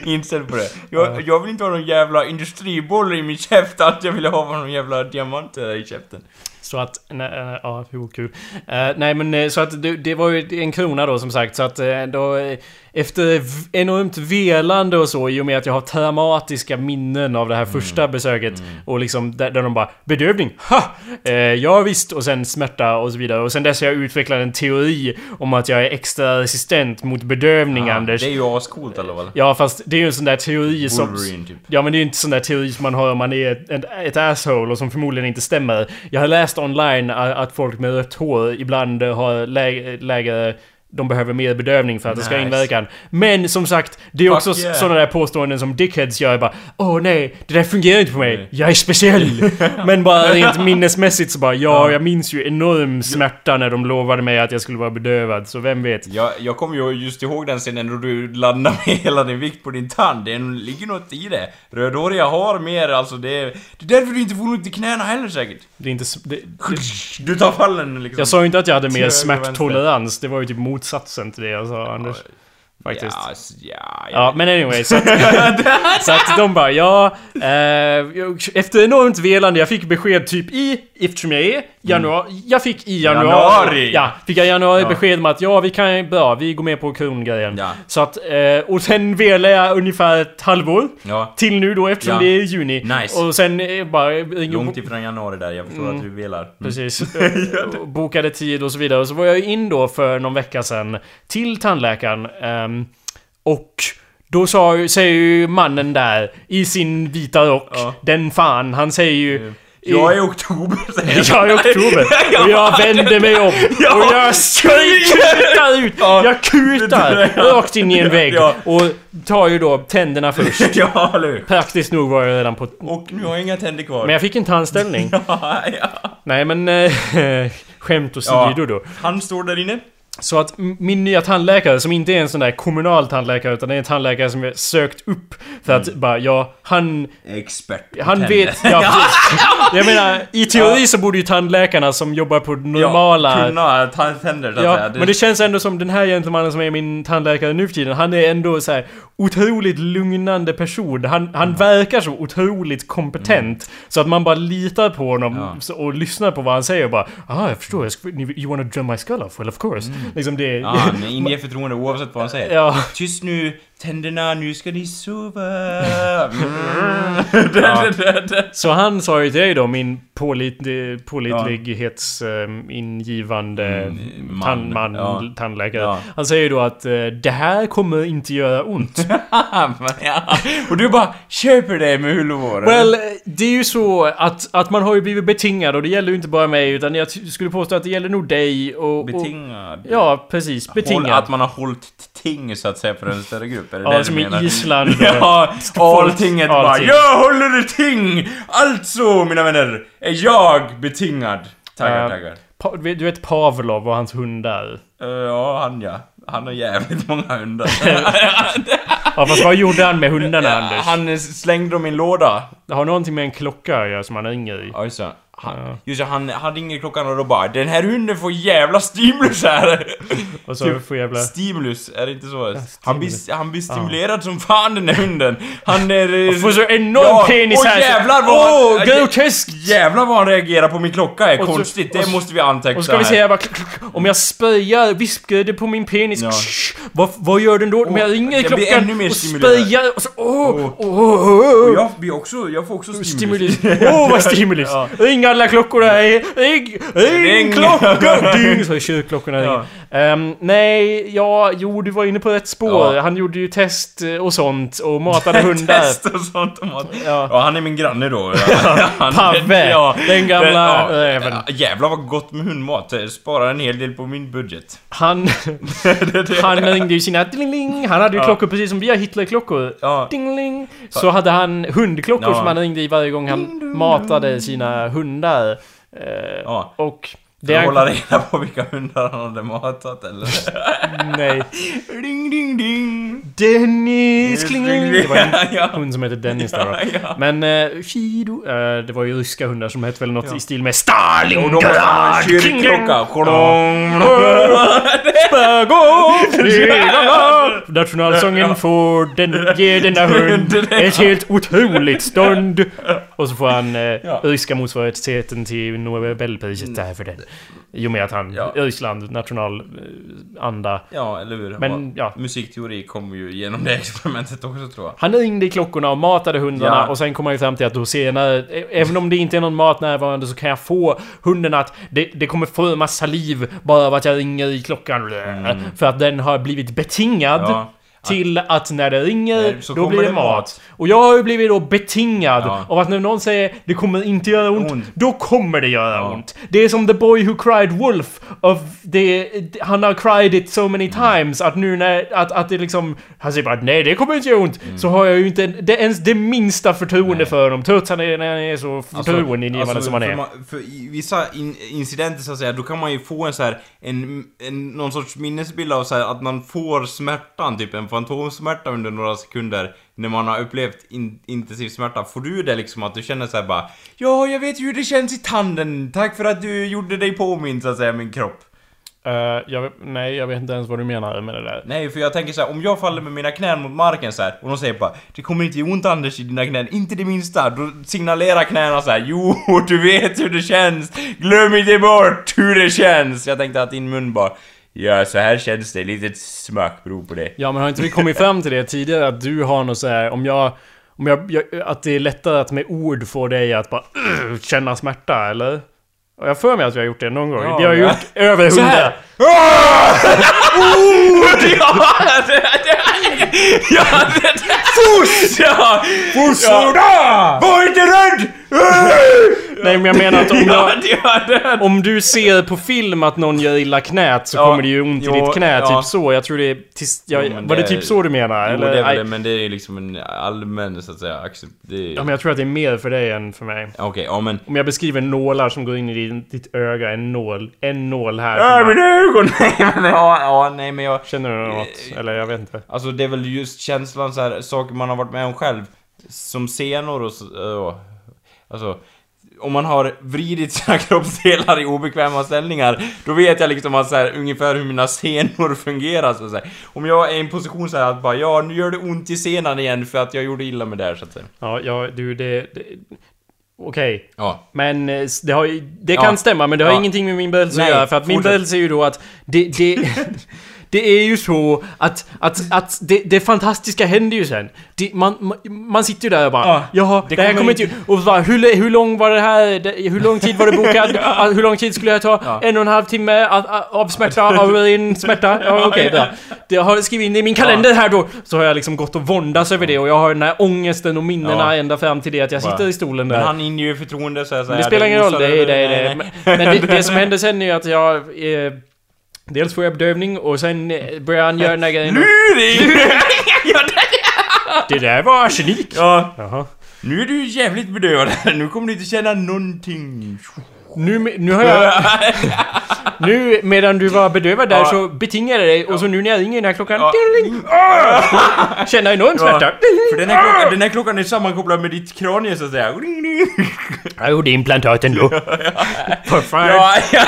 Inställd på det. Jag, jag vill inte ha någon jävla industriboll i min käft, allt jag vill ha var någon jävla diamanter i käften. Så att, nej, nej, äh, ja, hur kul. Uh, nej men äh, så att det, det var ju en krona då som sagt, så att då... Efter enormt velande och så, i och med att jag har traumatiska minnen av det här första besöket. Och liksom, där, där de bara Bedövning? Ha! Eh, ja visst, och sen smärta och så vidare. Och sen dess har jag utvecklat en teori om att jag är extra resistent mot bedövning, Anders. Det är ju ascoolt eller vad? Ja, fast det är ju en sån där teori som... Wolverine typ. Ja men det är ju inte sån där teori som man har om man är ett, ett, asshole och som förmodligen inte stämmer. Jag har läst online att folk med rött hår ibland har lägre... de behöver mer bedövning för att det ska ha Nice. inverkan. Men som sagt, det är Fuck också yeah. sådana där påståenden som dickheads gör. Bara Åh nej, det där fungerar inte på mig. Nej. Jag är speciell. Men bara rent minnesmässigt så bara ja, jag minns ju enorm smärta när de lovade mig att jag skulle vara bedövad. Så vem vet? Jag, jag kommer ju just ihåg den scenen då du landar med hela din vikt på din tand. Det ligger något i det. Rödhåriga har mer, alltså det är... Det är därför du inte får ont i knäna heller säkert. Det är inte... Det, det, Du tar fallen liksom. Jag sa ju inte att jag hade mer smärttolerans. Det var ju typ motsatsen till det jag sa, Anders. Faktiskt. Ja, s- ja, Ja, men anyway, så att, så att de bara ja... Eh, efter enormt velande, jag fick besked typ i, eftersom jag är januari, jag fick i januari, Januari. Ja, fick jag i januari Ja. besked om att ja, vi kan, bra, vi går med på krongrejen. Ja. Så att, eh, och sen velade jag ungefär ett halvår. Ja. Till nu då eftersom det är juni. Nice. Och sen eh, bara... Långt ifrån januari där, jag förstår Mm. att du velar. Mm. Precis. Bokade tid och så vidare. Och så var jag in då för någon vecka sedan till tandläkaren. ehm, och då sa, säger ju mannen där i sin vita rock, den fan, han säger ju... Jag är oktober säger Jag är oktober och jag vänder mig om och jag kutar ut! Ja. Jag kutar rakt in i en vägg och tar ju då tänderna först. Ja, eller hur? Praktiskt nog var jag redan på... Och nu har jag inga tänder kvar. Men jag fick en tandställning. Ja, ja. Nej men... Eh, skämt åsido Ja. då. Han står där inne. Så att min nya tandläkare, som inte är en sån där kommunal tandläkare utan det är en tandläkare som jag sökt upp för att bara, ja, han... Expert på Han tänder. vet... Ja, precis. Jag menar, i teori så borde ju tandläkarna som jobbar på normala... Ja, kunna tänder så att Ja, säga. men det känns ändå som den här gentlemannen som är min tandläkare nu för tiden, han är ändå så här otroligt lugnande person. Han, han verkar så otroligt kompetent. Så att man bara litar på honom Ja. och lyssnar på vad han säger och bara ah, jag förstår, jag ska, you wanna drum my skull off? Well of course. Liksom det... Ja, han inger förtroende oavsett vad han säger. ja. Tyst nu, tänderna, nu ska ni sova. Mm. Ja. Så han sa ju till dig då, min pålit, pålitlighetsingivande Mm, man. tandman, Ja. tandläkare. Ja. Han säger ju då att eh, det här kommer inte göra ont. ja. Och du bara köper det med hull och hår? Well, det är ju så att, att man har ju blivit betingad och det gäller ju inte bara mig utan jag skulle påstå att det gäller nog dig och... och Betingad? ja, precis. Håll, Betingad. att man har hållit ting så att säga för en större grupp? Är det det Ja, du som i menar? Island. och- Ja, alltinget bara. Jag håller ting! Alltså, mina vänner, är jag betingad. Tackar, Eh, tackar. Pa, du vet Pavlov och hans hundar? Eh, ja, han ja. Han har jävligt många hundar. Ja fast vad gjorde han med hundarna Anders? han slängde dem i en låda. Det har någonting med en klocka att göra som han ringer i. Ja, just det. Han, Ja. just det, han, han ringer klockan och då bara Den här hunden får jävla stimulus här! Och så Typ får jävla... Stimulus, är det inte så? stimulus. han, blir, han blir stimulerad som fan den där hunden. Han är... Han får så enorm Ja, penis åh, här! jävlar vad Åh, han- groteskt! Jävlar vad han reagerar på min klocka är Och så- konstigt, och det så- måste vi anteckna Och så ska vi här bara, om jag spöjar vispgrädde på min penis, Ja. vad, vad gör den då? Om jag ringer jag blir klockan ännu mer och spöjar och så åh, Åh. åh, åh, åh, Och jag, blir också, jag får också stimulus. Stimulus. Åh vad stimulus! Ja. Alla klockorna! Ring! Ring! Ring. Ring klocka! Ding! Så kyrkklockorna Ja. Ehm, nej, ja, jo du var inne på rätt spår. Ja. Han gjorde ju test eh, och sånt och matade hundar. Test och sånt om att... Ja. Ja, han är min granne då. Han, Pavve, den gamla räven. ja, Jävlar vad gott med hundmat. Sparar en hel del på min budget. Han, han ringde ju sina ding Han hade ju Ja. klockor precis som vi har Hitlerklockor. Ja. Ding Så hade han hundklockor Ja. som han ringde i varje gång han matade sina hundar. Ja. Och... Ska Det du han, hålla reda på vilka hundar han hade matat eller? nej. ding ding ding! Dennis Kling. Det var en ja. hund som hette Dennis där. Ja. Men eh, Fido, eh, det var ju ryska hundar som hette väl något i stil med Stalingrad! kyrkklocka. Spögång! Nationalsången får den, ge denna hund ett helt otroligt stånd. Och så får han eh, ryska motsvarigheten till Nobelpriset där för den. I och med att han, Ja. Ryssland, nationalanda. Ja, eller hur? Men ja, Musikteori kommer ju genom det experimentet också tror jag. Han ringde i klockorna och matade hundarna Ja. och sen kom han ju fram till att då senare, även om det inte är någon mat närvarande så kan jag få hunden att det, det kommer forma saliv bara av att jag ringer i klockan. För att den har blivit betingad Mm. Ja. Till att när det ringer, Nej, då blir det det mat. mat. Och jag har ju blivit då betingad Ja. av att när någon säger det kommer inte göra ont, Ont. då kommer det göra Ja. ont. Det är som the boy who cried wolf. Of det, han har cried it so many times att nu när, att, att det liksom, han säger bara nej det kommer inte göra ont. Så har jag ju inte det, ens det minsta förtroende Nej. för honom. Trots att han är, är så förtroendeingivande som han för är. man- För i vissa in, incidenter så att säga, då kan man ju få en så här, en, en, någon sorts minnesbild av så här, att man får smärtan, typ en fantomsmärta under några sekunder när man har upplevt in, intensiv smärta. Får du det liksom att du känner så här bara Ja, jag vet ju hur det känns i tanden. Tack för att du gjorde dig påmind så att säga, min kropp. Eh, jag, nej, jag vet inte ens vad du menar med det där. Nej, för jag tänker så här, om jag faller med mina knän mot marken så här och de säger bara Det kommer inte ont Anders i dina knän, inte det minsta. Då signalerar knäna så här, Jo, du vet hur det känns! Glöm inte bort hur det känns! Jag tänkte att din mun bara Ja, så här känns det, litet smakprov på det. Ja men har inte vi kommit fram till det tidigare att du har något så här om jag... Om jag, jag att det är lättare att med ord få dig att bara känna smärta, eller? Och jag för mig att vi har gjort det någon gång. Ja, vi har ja. gjort över hundra. det, Fuss! Ja! Fuss! Var inte rädd! Nej men jag menar att om Ja, jag... Om du ser på film att någon gör illa knät så Ja, kommer det ju ont i jo, ditt knä, ja. typ så. Jag tror det är... Tills, jag, Jo, var det, det- typ så du menar? Jo, eller? det det, men det är liksom en allmän, så att säga, accept... Det är... Ja men jag tror att det är mer för dig än för mig. Okej, ja men... Om jag beskriver nålar som går in i din, ditt öga, en nål, en nål här. Ja, mina ögon! Nej, men, ja, ja, nej men jag... Känner du något? Eller jag vet inte. Alltså det är väl just känslan så här, saker man har varit med om själv. Som senor och så... ja, alltså... Om man har vridit sina kroppsdelar i obekväma ställningar, då vet jag liksom att så här, ungefär hur mina senor fungerar så att säga. Om jag är i en position så här att bara ja, nu gör det ont i senan igen för att jag gjorde illa med det här så att säga. Ja, ja du det... det Okej. Ja. Men eh, det har Det Ja. kan stämma, men det har Ja. ingenting med min berättelse att göra. För att min berättelse är ju då att det... det Det är ju så att, att, att det, det fantastiska händer ju sen. Det, man, man, man sitter ju där och bara Ja, Jaha, det det, här kommer inte... inte- Och så bara, hur, hur lång var det här? Det, hur lång tid var det bokat? Ah, Hur lång tid skulle jag ta? Ja. En och en halv timme av, av smärta, av en smärta? Ja, okej. Det jag har skrivit in i min kalender här då. Så har jag liksom gått och våndas över det och jag har den här ångesten och minnena Ja. ända fram till det att jag sitter i stolen Men där. han inger ju förtroende så här, så Men det spelar ingen roll, det är det. det. Men, men det, det som händer sen är ju att jag... Eh, dels får jag bedövning och sen eh, börjar han göra den där grejen. Luring! Det där var arsenik! ja, Jaha. nu är du jävligt bedövad. Nu kommer du inte känna någonting. Nu, nu har jag... Nu medan du var bedövad där Ja. så betingade jag dig och så nu när jag ringer den här klockan... Ja. Ding, ah! Känner enorm smärta. För den här, klockan, den här klockan är sammankopplad med ditt kranie så att säga. Jag gjorde implantaten då. För fan. Ja, ja,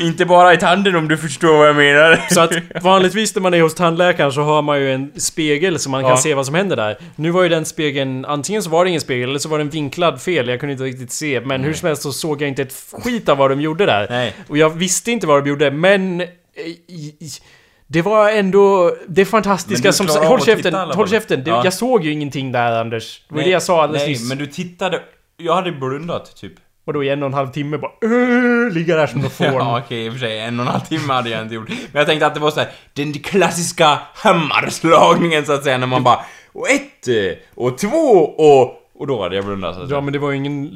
inte bara i tanden om du förstår vad jag menar. Så att vanligtvis när man är hos tandläkaren så har man ju en spegel så man kan se vad som händer där. Nu var ju den spegeln, antingen så var det ingen spegel eller så var den vinklad fel, jag kunde inte riktigt se. Men hur som helst så såg jag inte ett skit av vad de gjorde där. Nej. Och jag visste inte vad de gjorde, men... eh, Det var ändå det fantastiska som... Håll käften, håll käften. Ja. Jag såg ju ingenting där Anders. Det var det jag sa alldeles Nej, nyss. men du tittade... Jag hade blundat, typ. Och då i en och en halv timme bara... Uh, ligga där som något fån. Ja, okej, i och för sig. En och en halv timme hade jag inte gjort. Men jag tänkte att det var så här, den klassiska hammarslagningen så att säga, när man bara... Och ett, eh, och två, och... Och då hade jag blundat så att Ja säga. men det var ju ingen...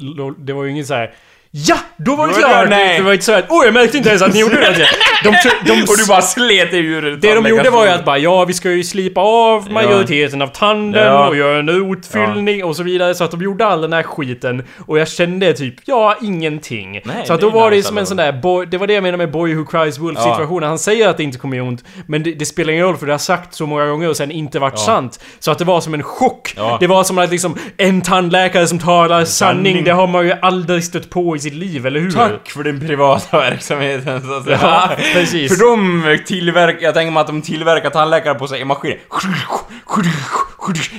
Det var ju ingen så här. Ja! Då var det klart! nej. Det var inte så att Åh jag märkte inte ens att ni gjorde det! De, de, de, och du bara slet dig ur det de gjorde var ju att bara ja, vi ska ju slipa av majoriteten av tanden Ja. och göra en utfyllning och så vidare. Så att de gjorde all den här skiten. Och jag kände typ, ja, ingenting. Nej, så att då var det som en sån där, boy, det var det jag menade med Boy Who Cries Wolf Ja. situationen. Han säger att det inte kommer göra ont, men det, det spelar ingen roll för det har sagt så många gånger och sen inte varit sant. Så att det var som en chock. Ja. Det var som att liksom en tandläkare som talar sanning, Sanning. det har man ju aldrig stött på i sitt liv, eller hur? Tack för den privata verksamheten så att säga. Ja, precis. För de tillverkar, jag tänker mig att de tillverkar tandläkare på sig maskiner.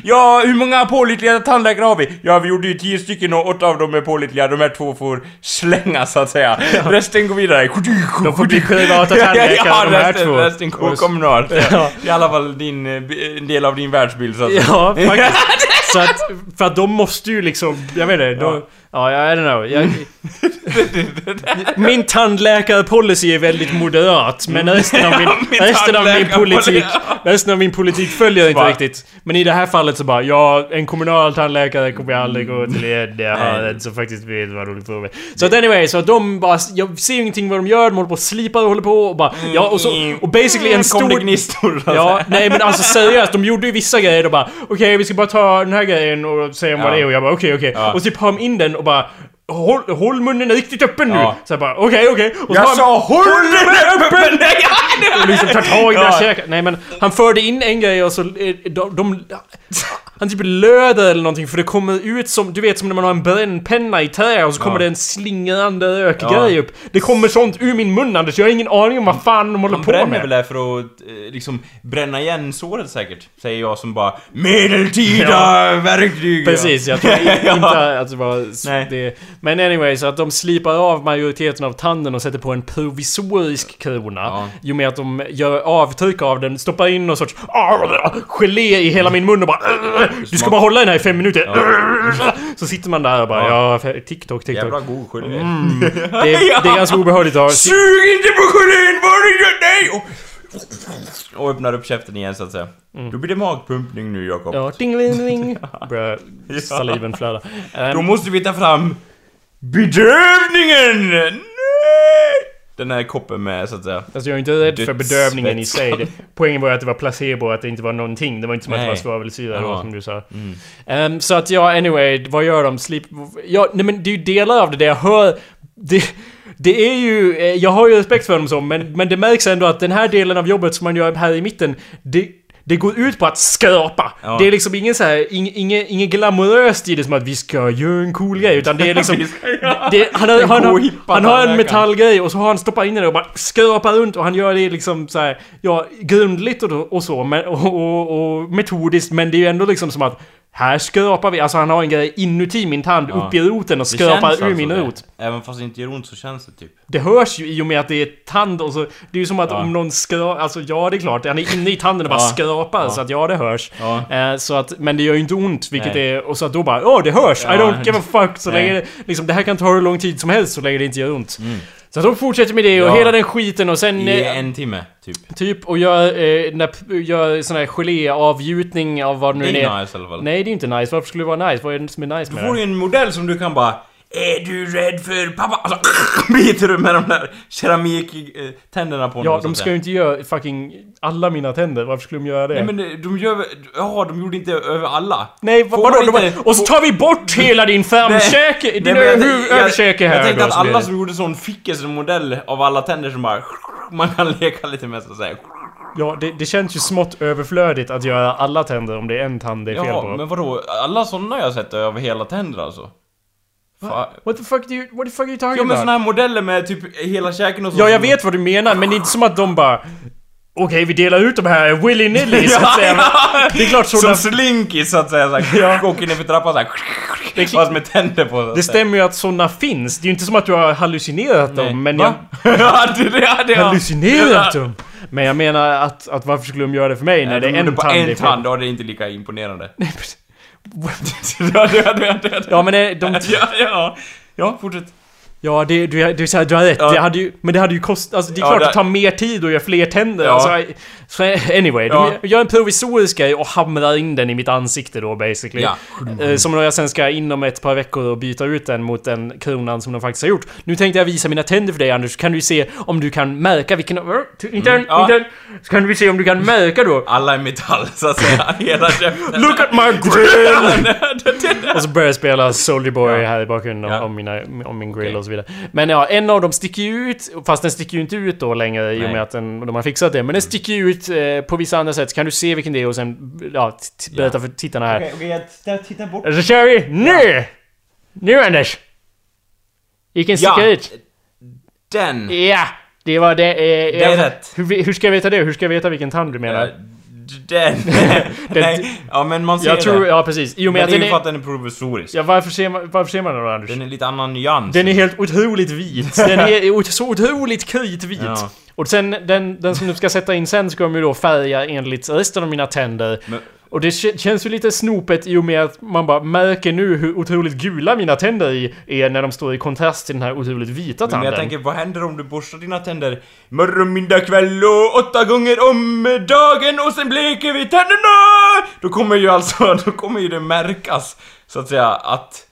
Ja, hur många pålitliga tandläkare har vi? Ja, vi gjorde ju tio stycken och åtta av dem är pålitliga. De här två får slängas så att säga. Resten går vidare. De får bli privata tandläkare, ja, de här resten, två. resten går kommunalt. Ja. I alla fall din, eh, en del av din världsbild så att säga. Ja, faktiskt. Så att, för att de måste ju liksom, jag vet inte, de, ja, I don't know. Jag, min tandläkarpolicy är väldigt moderat, men resten av min, min resten av min politik, resten av min politik följer inte riktigt. Men i det här fallet så bara, ja, en kommunal tandläkare kommer jag aldrig gå till igen. Jag har en som faktiskt vet vad de håller på med. Så att anyway, så de bara, jag ser ingenting vad de gör, de håller på och slipar och håller på och bara, ja och så, och basically en Kom det stor... gnistor så att Ja, nej men alltså seriöst, de gjorde ju vissa grejer och bara Okej, vi ska bara ta den här grejen och säga om vad Ja. det är och jag bara okej, okej. Ja. Och typ har de in den och bara Håll, håll munnen riktigt öppen nu! Ja. Så jag bara okej, okej. Och så Jag han- sa håll den öppen! Och liksom tar tag i Ja. mina käkar. Nej men han förde in en grej och så... eh, De, de, han typ löder eller någonting för det kommer ut som... Du vet som när man har en brännpenna i trä och så kommer Ja. det en slingrande rökgrej Ja. upp. Det kommer sånt ur min mun Anders, jag har ingen aning om vad fan de håller Han på bränner med. väl där för att eh, liksom bränna igen såret säkert, säger jag som bara Medeltida verktyg! Precis, jag tror Ja. inte att det var Nej. det. Men anyway, så att de slipar av majoriteten av tanden och sätter på en provisorisk krona. Ja. Jo med att de gör avtryck av den, stoppar in någon sorts gelé i hela min mun och bara Du ska bara hålla den här i fem minuter. Så sitter man där och bara ja, Ja. TikTok, TikTok. Jävla god gelé. Det, är, det är ganska obehagligt att. Sug inte på gelén, vad du gör! Nej! Och, öppnar upp käften igen så att säga. Då blir det magpumpning nu Jakob. Ja, ding ding ding. Börjar Ja. saliven flöda. Ehm, Då måste vi ta fram bedövningen! Nej! Den här koppen med så att säga. Alltså jag är inte rädd för bedövningen i sig. Poängen var att det var placebo, att det inte var någonting. Det var inte som att det Nej. var svavelsyra då som du sa. Mm. Ehm, så att ja, anyway, vad gör de? Sleep... Ja, nej men det är ju delar av det där jag hör... Det, det är ju... eh, Jag har ju respekt för dem så, men, men det märks ändå att den här delen av jobbet som man gör här i mitten, det... Det går ut på att skrapa. Ja. Det är liksom ingen så här, ing, inget, inget glamoröst i det som att vi ska göra en cool grej, utan det är liksom... Det, han, har, han, har, han har en metallgrej och så har han stoppat in den och bara skrapar runt och han gör det liksom så här, ja, grundligt och, och så, men, och, och, och metodiskt, men det är ju ändå liksom som att här skrapar vi, alltså han har en grej inuti min tand, Ja. upp i roten och skrapar ur alltså min det. rot. Även fast det inte gör ont så känns det typ. Det hörs ju i och med att det är tand och så, det är ju som att Ja. om någon skrapar, alltså ja det är klart, han är inne i tanden och bara Ja. skrapar så att ja det hörs. Eh, så att, men det gör ju inte ont, vilket Nej. är, och så att då bara åh det hörs, I don't give a fuck, så länge det, liksom det här kan ta hur lång tid som helst så länge det inte gör ont. Så att de fortsätter med det och Ja. hela den skiten och sen... I eh, en timme, typ. Typ och gör, eh, när, gör sån här geléavgjutning av vad nu Det är. är nice i alla fall. Nej det är inte nice, varför skulle det vara nice? Vad är det som är nice Du med får det? ju en modell som du kan bara Är du rädd för pappa? Alltså, biter du med de där keramiktänderna på honom. Ja, de ska ju inte göra fucking alla mina tänder. Varför skulle de göra det? Nej men eh, de gör väl- Ja, de gjorde inte över alla. Nej, vad, vadå? De inte- bara, och så tar vi bort hela din framkäke, din Nej, jag- över- jag- överkäke här Jag tänkte att alla som gjorde sån fick en sån modell av alla tänder som bara... Man kan leka lite med så att säga. Ja, det, det känns ju smått överflödigt att göra alla tänder om det är en tand det är fel Ja, på. men vadå? Alla såna jag sett över hela tänder alltså. Fa- What the fuck do you, what the fuck are you talking Ja men about? såna här modeller med typ hela käken och så. Ja, jag vet vad du menar, men det är inte som att de bara... Okej, vi delar ut de här willy-nilly så att säga. Det är klart sådana... Som Slinky så att säga, Ja. åker ner för trappan såhär. Fast med tänder på. så Det stämmer ju att sådana finns. Det är ju inte som att du har hallucinerat Nej. dem, men Va? jag... ja, det. Hallucinerat dem! Men jag menar att, att varför skulle de göra det för mig när det de är en på tand är en tand, då är det inte lika imponerande. Ja men de... ja, ja. Ja, fortsätt. Ja, det, du, du, du, du har rätt. Ja. Det hade ju, men det hade ju kostat... Alltså det är Ja, klart det- det tar mer tid att göra fler tänder. Ja. Alltså, så anyway, Ja. de gör en provisorisk grej och hamrar in den i mitt ansikte då basically. Ja. Eh, Som jag sen ska inom ett par veckor och byta ut den mot den kronan som de faktiskt har gjort. Nu tänkte jag visa mina tänder för dig Anders, så kan du se om du kan märka vilken... Inte Mm, ja. inte! Så kan vi se om du kan märka då. Alla är metall, så att säga. Hela käften. Look at my grill! och så börjar jag spela Soldier Boy här i bakgrunden om, mina, om min grill Okej. och så vidare. Men ja, en av dem sticker ju ut, fast den sticker ju inte ut då längre i och med att den, de har fixat det. Men den sticker ju ut eh, på vissa andra sätt, så kan du se vilken det är och sen ja, berätta för tittarna här. Okej, okej, jag jag tittar bort. Så kör vi nu! Nu Anders! Vilken sticker Ja. ut? Den. Ja! Det var det. Eh, är jag- rätt. Hur, hur ska jag veta det? Hur ska jag veta vilken tand du menar? Eh, Den. Nej, ja men man ser jag tror, det. ja precis. I och med Men att det är den ju för att den är provisorisk. Ja, varför ser man, varför ser man den då Anders? Den är lite annan nyans. Den är helt otroligt vit. Den är så otroligt kritvit. Ja. Och sen den, den som du ska sätta in sen ska de ju då färga enligt resten av mina tänder. Men- Och det kä- känns ju lite snopet i och med att man bara märker nu hur otroligt gula mina tänder är när de står i kontrast till den här otroligt vita Men tanden. jag tänker, vad händer om du borstar dina tänder morgon, middag, kväll och åtta gånger om dagen och sen bleker vi tänderna? Då kommer ju alltså, då kommer ju det märkas, så att säga, att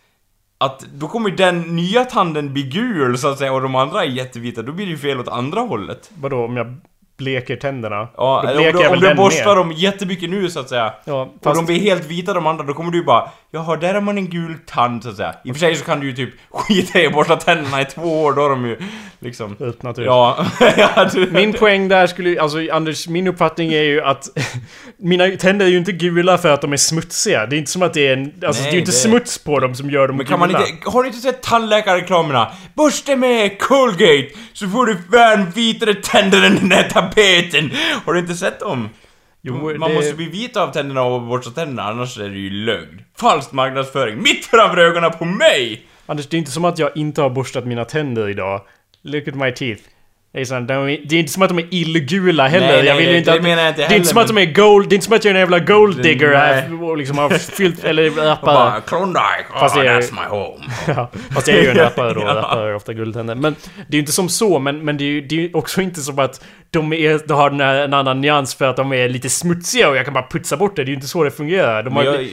att då kommer den nya tanden bli gul så att säga och de andra är jättevita, då blir det ju fel åt andra hållet. Vadå, om jag bleker tänderna? Ja, Då om bleker du, jag om väl du den borstar mer. dem jättemycket nu så att säga. Ja, Och fast... de blir helt vita de andra, då kommer du ju bara Jaha, där har man en gul tand så att säga. I och för sig så kan du ju typ skita i att borsta tänderna i två år, då har de ju liksom... Ut. Ja, ja du... Min poäng där skulle ju- alltså Anders, min uppfattning är ju att mina tänder är ju inte gula för att de är smutsiga. Det är inte som att det är en, alltså det är ju inte det- smuts på dem som gör dem Men kan man gula. inte... Har ni inte sett tandläkarreklamerna? Borsta med Colgate så får du fan vitare tänder än den där tapeten! Har du inte sett dem? Jo, man det- måste bli vit av tänderna och borsta tänderna, annars är det ju lögn. Falsk marknadsföring, mitt framför ögonen på mig! Anders, det är inte som att jag inte har borstat mina tänder idag. Look at my teeth. Det är, sånt, de det är inte som att de är illgula heller. Nej, nej, jag vill ju inte det att, menar jag inte Det är inte heller, som att de är gold... Det är inte som att jag är en jävla gold digger Nej. och liksom har fyllt... Eller rappare. Klondike, Fast oh, det är- that's my home. Ja, fast jag är ju en rappare då. Ja. Rappare har ofta guldtänder. Men det är ju inte som så, men, men det är ju det är också inte som att de, är, de har en annan nyans för att de är lite smutsiga och jag kan bara putsa bort det. Det är ju inte så det fungerar. De har, jag...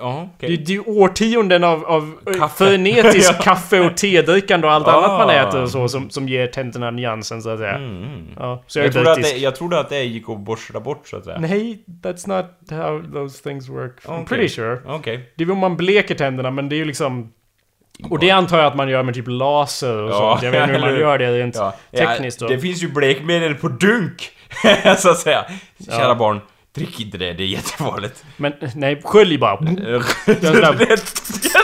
Ja, okej. det är ju årtionden av, av Kaffe. frenetisk kaffe och tedrickande och allt Ah. annat man äter och så som, som ger tänderna nyansen så att säga. Mm. Ja, så jag Jag trodde, att det, jag trodde att det gick att borsta bort så att säga. Nej, that's not how those things work. I'm Okej. pretty sure. Okej. Det är om man bleker tänderna, men det är ju liksom... Och det antar jag att man gör med typ laser och Ja, sånt. Jag vet inte hur man gör det rent Ja. tekniskt ja. Det finns ju blekmedel på dunk! så att säga. Kära barn, drick inte det, det är jättefarligt. Men nej, skölj bara.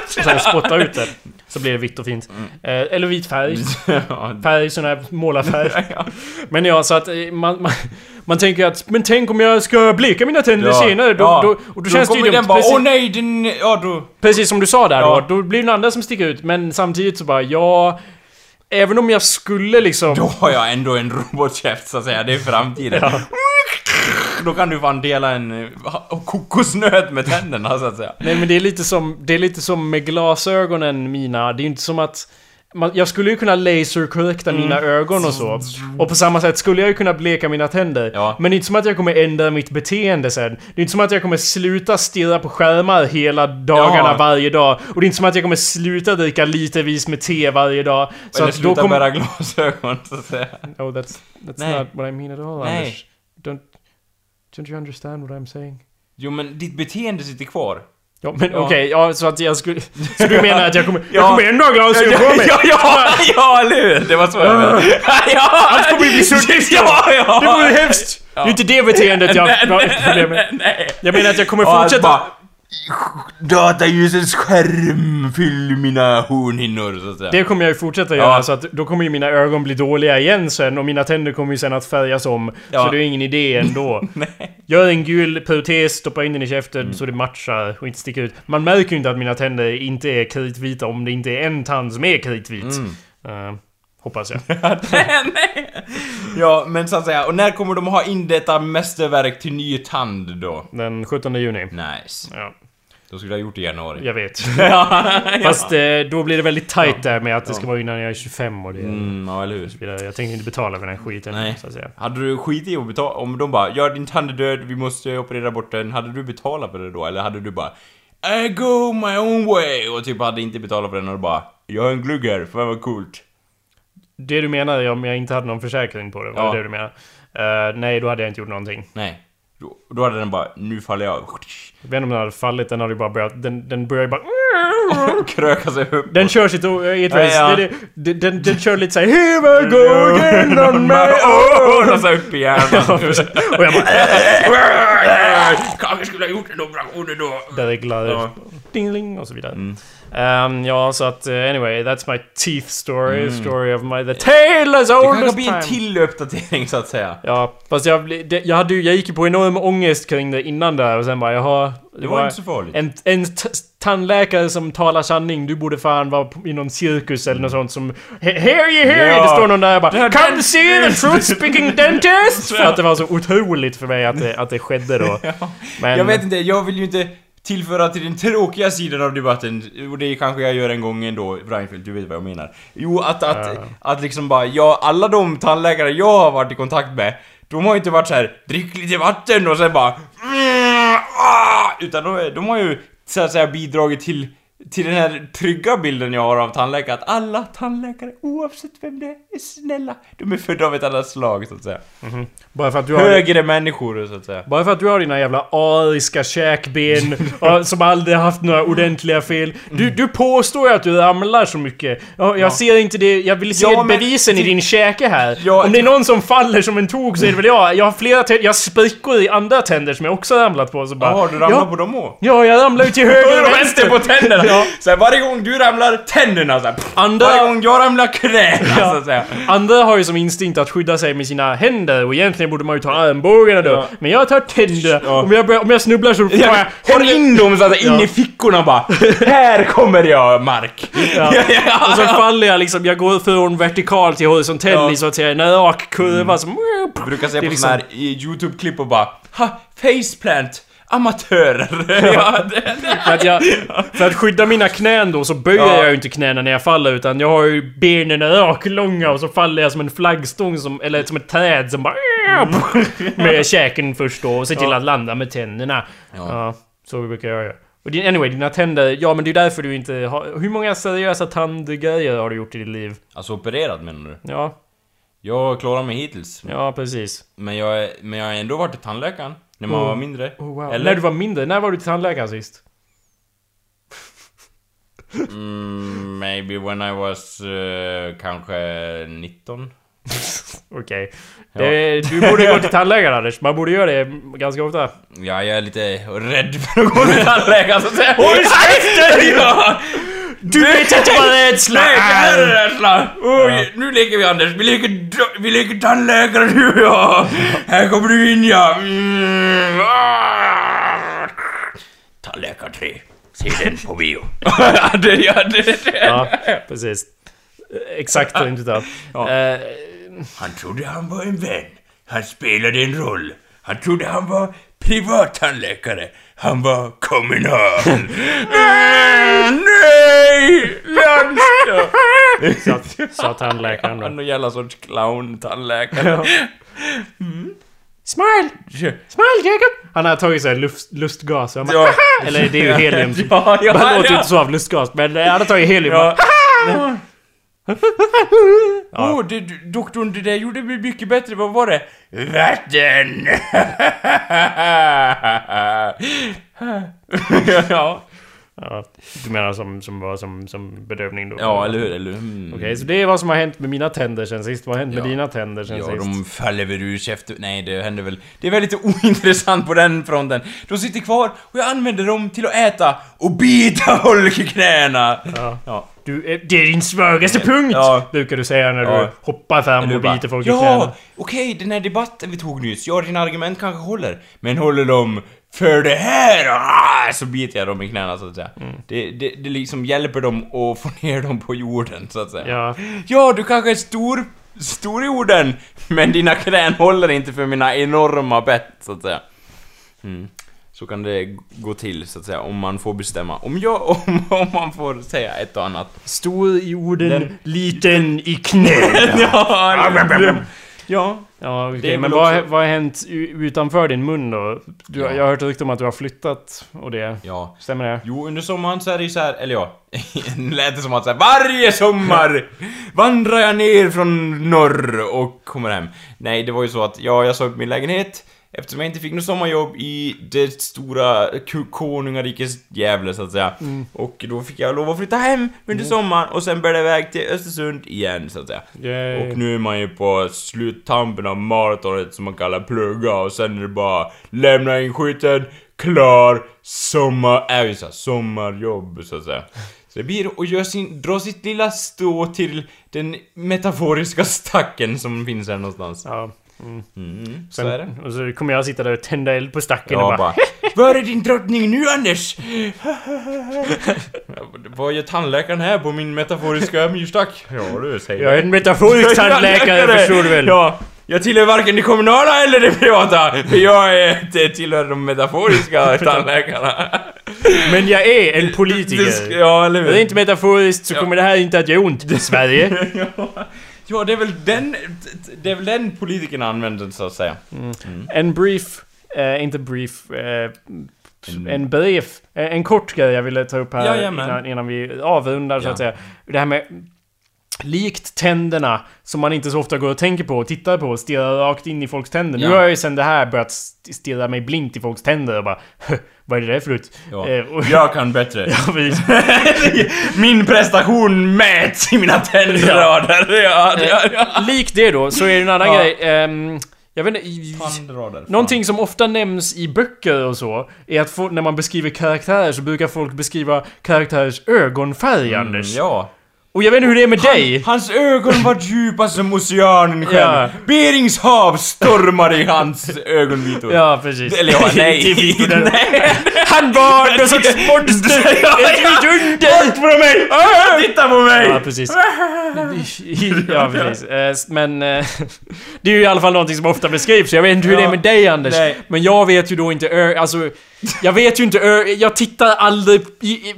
Så här, spotta ut det. Så blir det vitt och fint. Mm. Eh, eller vit färg. Ja, Färg, sån här målarfärg. ja. Men ja, så att eh, man, man, man tänker att Men tänk om jag ska bleka mina tänder Ja, senare? Då, ja. då, och då, känns det ju dumt. den bara, Precis, åh nej, den... Ja, då... precis som du sa där Ja. då. Då blir det den andra som sticker ut. Men samtidigt så bara, ja... Även om jag skulle liksom... Då har jag ändå en robotkäft så att säga, det är framtiden. Då kan du fan dela en eh, kokosnöt med tänderna så att säga. Nej men det är lite som, det är lite som med glasögonen mina. Det är inte som att... man, jag skulle ju kunna laserkorrekta mina ögon och så. Och på samma sätt skulle jag ju kunna bleka mina tänder. Ja. Men det är inte som att jag kommer ändra mitt beteende sen. Det är inte som att jag kommer sluta stirra på skärmar hela dagarna Ja. varje dag. Och det är inte som att jag kommer sluta dricka litervis med te varje dag. Så Eller att då sluta kommer... bära glasögon, så att säga. No, that's, that's Nej. not what I mean at all, Nej. Anders. Don't, don't you understand what I'm saying? Jo, men ditt beteende sitter kvar. Ja, men Ja. okej, ja, så att jag skulle... Så du menar att jag kommer... Jag Ja. kommer ändå ha glasögon på mig? ja, ja, ja, eller hur? Det var så jag menade. Ja! Allt kommer bli suddigt. Ja, ja! Det vore hemskt! Det är inte det beteendet jag har problem med. Nej. Jag menar att jag kommer fortsätta... bara, Dataljusets skärm fyller mina hornhinnor, så att säga. Det kommer jag ju fortsätta Ja. göra, så att då kommer ju mina ögon bli dåliga igen sen och mina tänder kommer ju sen att färgas om. Ja. Så det är ingen idé ändå. Gör en gul protes, stoppa in den i käften så det matchar och inte sticker ut. Man märker ju inte att mina tänder inte är kritvita om det inte är en tand som är kritvit. Eh, hoppas jag. Ja, men så att säga, och när kommer de ha in detta mästerverk till ny tand då? Den 17 juni. Nice. Ja, Då skulle jag ha gjort det i januari. jag vet. ja. Fast eh, då blir det väldigt tight där med att det ska vara innan jag är 25 och det... Mm, ja, eller hur? Jag tänker inte betala för den skiten, Nej. så att säga. Hade du skit i att betala? Om de bara ja din tand är död, vi måste operera bort den. Hade du betalat för det då? Eller hade du bara I go my own way och typ hade inte betalat för den och bara Jag har en glugg här, fan vad coolt. Det du menar är om jag inte hade någon försäkring på det? Var Ja. det du menar? Eh, nej, då hade jag inte gjort någonting. Nej. Då, då hade den bara nu faller jag. Jag vet inte om den hade fallit, den hade ju bara börjat... Den, den börjar ju bara... Kröka sig upp. Den kör sitt eget Ja, race. ja. Det- Den, den kör lite såhär Here I go again on my own. Åh, sig upp i hjärnan. Och jag bara... Kanske skulle ha gjort en operation då. Där reglar Ja. dingling och så vidare. Ehm, ja, så att eh, anyway, that's my teeth story. Story of my... The tale as Det old kanske as blir en till uppdatering så att säga. Ja, fast jag, det, jag, hade, jag gick ju på enorm ångest kring det innan där och sen bara jaha... Det var inte så farligt. En, en tandläkare som talar sanning, du borde fan vara i någon cirkus eller något sånt som... "He- Here you hear Ja. Det står någon där och bara Det Come see the truth speaking dentist! För att det var så otroligt för mig att det, att det skedde då. Men, Jag vet inte, jag vill ju inte tillföra till den tråkiga sidan av debatten, och det kanske jag gör en gång ändå, Reinfeldt, du vet vad jag menar. Jo, att, att, Ja. att liksom bara, ja, alla de tandläkare jag har varit i kontakt med, de har ju inte varit så här, drick lite vatten och sen bara, mm, ah, utan de, de har ju så att säga bidragit till till den här trygga bilden jag har av tandläkare, att alla tandläkare, oavsett vem det är, är snälla. De är födda av ett annat slag, så att säga. Bara för att du har... Högre människor, så att säga. Bara för att du har dina jävla ariska käkben och, som aldrig haft några ordentliga fel. Du, du påstår ju att du ramlar så mycket. Jag, jag ser inte det, jag vill se Ja, men- bevisen i din käke här. Ja, Om det är någon som faller som en tok så är det väl jag. Jag har flera tänder, jag sprickor i andra tänder som jag också ramlat på. Så bara, Jaha, du ramlar ja, på dem också? Ja, jag ramlar ju till höger och vänster. på tänderna! Ja. Så här, varje gång du ramlar, tänderna så här, pff. Andra- Varje gång jag ramlar, knäna så att säga. Andra har ju som instinkt att skydda sig med sina händer och egentligen borde man ju ta armbågarna då. Ja. Men jag tar tänderna. Ja. Om, jag börjar, om jag snubblar så tar jag... Jag in dem så att säga, in Ja. i fickorna bara. Här kommer jag, Mark! Ja. Och så faller jag liksom, jag går från vertikal till horisontell Ja. i så att säga en rak kurva som... Jag brukar se på liksom- såna här i YouTube-klipp och bara ha, faceplant, amatörer. ja, det, det. För att, jag, för att skydda mina knän då så böjer Ja. jag ju inte knäna när jag faller utan jag har ju benen raklånga och så faller jag som en flaggstång som, eller som ett träd som bara... Med käken först då och se till Ja. att landa med tänderna. Ja. Så brukar jag göra. Och din, anyway, dina tänder, ja men det är därför du inte har... Hur många seriösa tandgrejer har du gjort i ditt liv? Alltså opererad menar du? Ja, Jag klarar mig hittills. ja precis. Men jag, men jag har ändå varit till tandläkaren. När man Oh. var mindre. Oh, wow. Eller? När du var mindre, när var du till tandläkaren sist? Mm, maybe when I was eh, kanske 19. Okej. Ja. Det- Du borde gå till tandläkaren Anders, man borde göra det ganska ofta. Ja, jag är lite rädd för att gå till tandläkaren så att säga. Håll käften! Ja! Du vet inte vad rädsla Nej, det här är! är rädsla! Oj, nu leker vi Anders, vi leker, vi leker tandläkare du och jag! Här kommer du in ja! Mm. ah. Tandläkare 3, se den på bio. ja, det, ja, det, det. Ja, precis. Exakt så inte. Ja. Eh, Han trodde han var en vän. Han spelade en roll. Han trodde han var privat tandläkare. Han var kommunal. Mm, nej! Landstad! Sa, sa tandläkaren då. någon jävla sorts clown-tandläkare. Smile! Smile Jacob! Han har tagit sig luft, lustgas. bara, Ja. Eller det är ju helium. som- Ja, ja, Man låter ju ja. inte så av lustgas, men han har tagit helium. Ja. Ja. Åh, oh, det, du- doktorn, det där gjorde mig mycket bättre. Vad var det? Vatten! ja. Ja, du menar som, som var som, som bedövning då? ja, eller hur? Eller, mm. Okej, så det är vad som har hänt med mina tänder sen sist. Vad har hänt med Ja. dina tänder sen Ja, sist? de faller väl ur käften. Nej, det händer väl... Det är väldigt ointressant på den fronten. De sitter kvar och jag använder dem till att äta och bita folk i knäna. Ja. Ja. Du, eh, det är din svagaste punkt! Ja. Brukar du säga när Ja. du hoppar fram Eller och biter folk i Ja, knäna. okej, den här debatten vi tog nyss. Ja, dina argument kanske håller. Men håller de för det här? Ah, så biter jag dem i knäna så att säga. Mm. Det, det, det liksom hjälper dem att få ner dem på jorden så att säga. Ja. Ja, du kanske är stor, stor i orden, men dina knän håller inte för mina enorma bett, så att säga. Mm. Så kan det gå till, så att säga, om man får bestämma. Om jag, om, om man får säga ett och annat. Stor i orden, Den- liten i knäna. ja, ja. Ja. Det är Men vad, också- vad har hänt utanför din mun då? Du, Ja. Jag har hört rykte om att du har flyttat och det. Ja. Stämmer det? Jo, under sommaren så är det ju så här, eller ja, det lät det som att så här, varje sommar vandrar jag ner från norr och kommer hem. Nej, det var ju så att, ja, jag sa upp min lägenhet eftersom jag inte fick något sommarjobb i det stora konungarikes Gävle, så att säga. Och då fick jag lov att flytta hem under sommaren och sen började jag iväg till Östersund igen, så att säga. Yay. Och nu är man ju på sluttampen av maratonet som man kallar plugga och sen är det bara lämna in skiten, klar, sommar, äh, just det, sommarjobb så att säga. Så det blir att göra sin, dra sitt lilla stå till den metaforiska stacken som finns här någonstans. Ja. Mm, så Sen, är det. Och så kommer jag sitta där och tända eld på stacken och Ja, bara... bara Var är din drottning nu Anders? Vad gör tandläkaren här på min metaforiska myrstack? Ja du, säger Jag är en metaforisk tandläkare förstår du väl? Ja, jag tillhör varken det kommunala eller det privata. För jag är, det tillhör de metaforiska tandläkarna. Men jag är en Det politiker. sk- ja, eller hur? Det är inte metaforiskt så Ja. kommer det här inte att göra ont i Sverige. ja. Ja, det är väl den... Det är väl den politikern använder så att säga. En brief, eh, inte brief, eh, En- brief, eh, en kort grej jag ville ta upp här Jajamän. innan, innan vi avrundar så Ja. att säga. Det här med Likt tänderna, som man inte så ofta går och tänker på och tittar på och stirrar rakt in i folks tänder. Nu Ja. har jag ju sen det här börjat st- stirra mig blint i folks tänder och bara Vad är det där för ut? Ja. Eh, och, Jag kan bättre. ja. Min prestation mäts i mina tändrader. Ja, ja, ja. Likt det då, så är det en annan grej. ehm, jag vet inte... Tandrader. Någonting som ofta nämns i böcker och så, är att när man beskriver karaktärer så brukar folk beskriva karaktärers ögonfärg, Anders. Mm, ja. Och jag vet inte hur det är med dig. Hans ögon var djupa som oceanen själv. Ja. Berings hav stormade i hans ögonvitor. Ja, precis. Eller ja, nej. Till vitorna. nej. Han var någon sorts monster! Ja, Ett ja. vidunder! Bort från mig! Titta på mig! Ja, precis. Ja, precis. Eh, Men eh, det är ju i alla fall någonting som ofta beskrivs. Jag vet inte hur det är med dig, Anders. nej. Men jag vet ju då inte ö, Alltså, jag vet ju inte ö, Jag tittar aldrig i, i,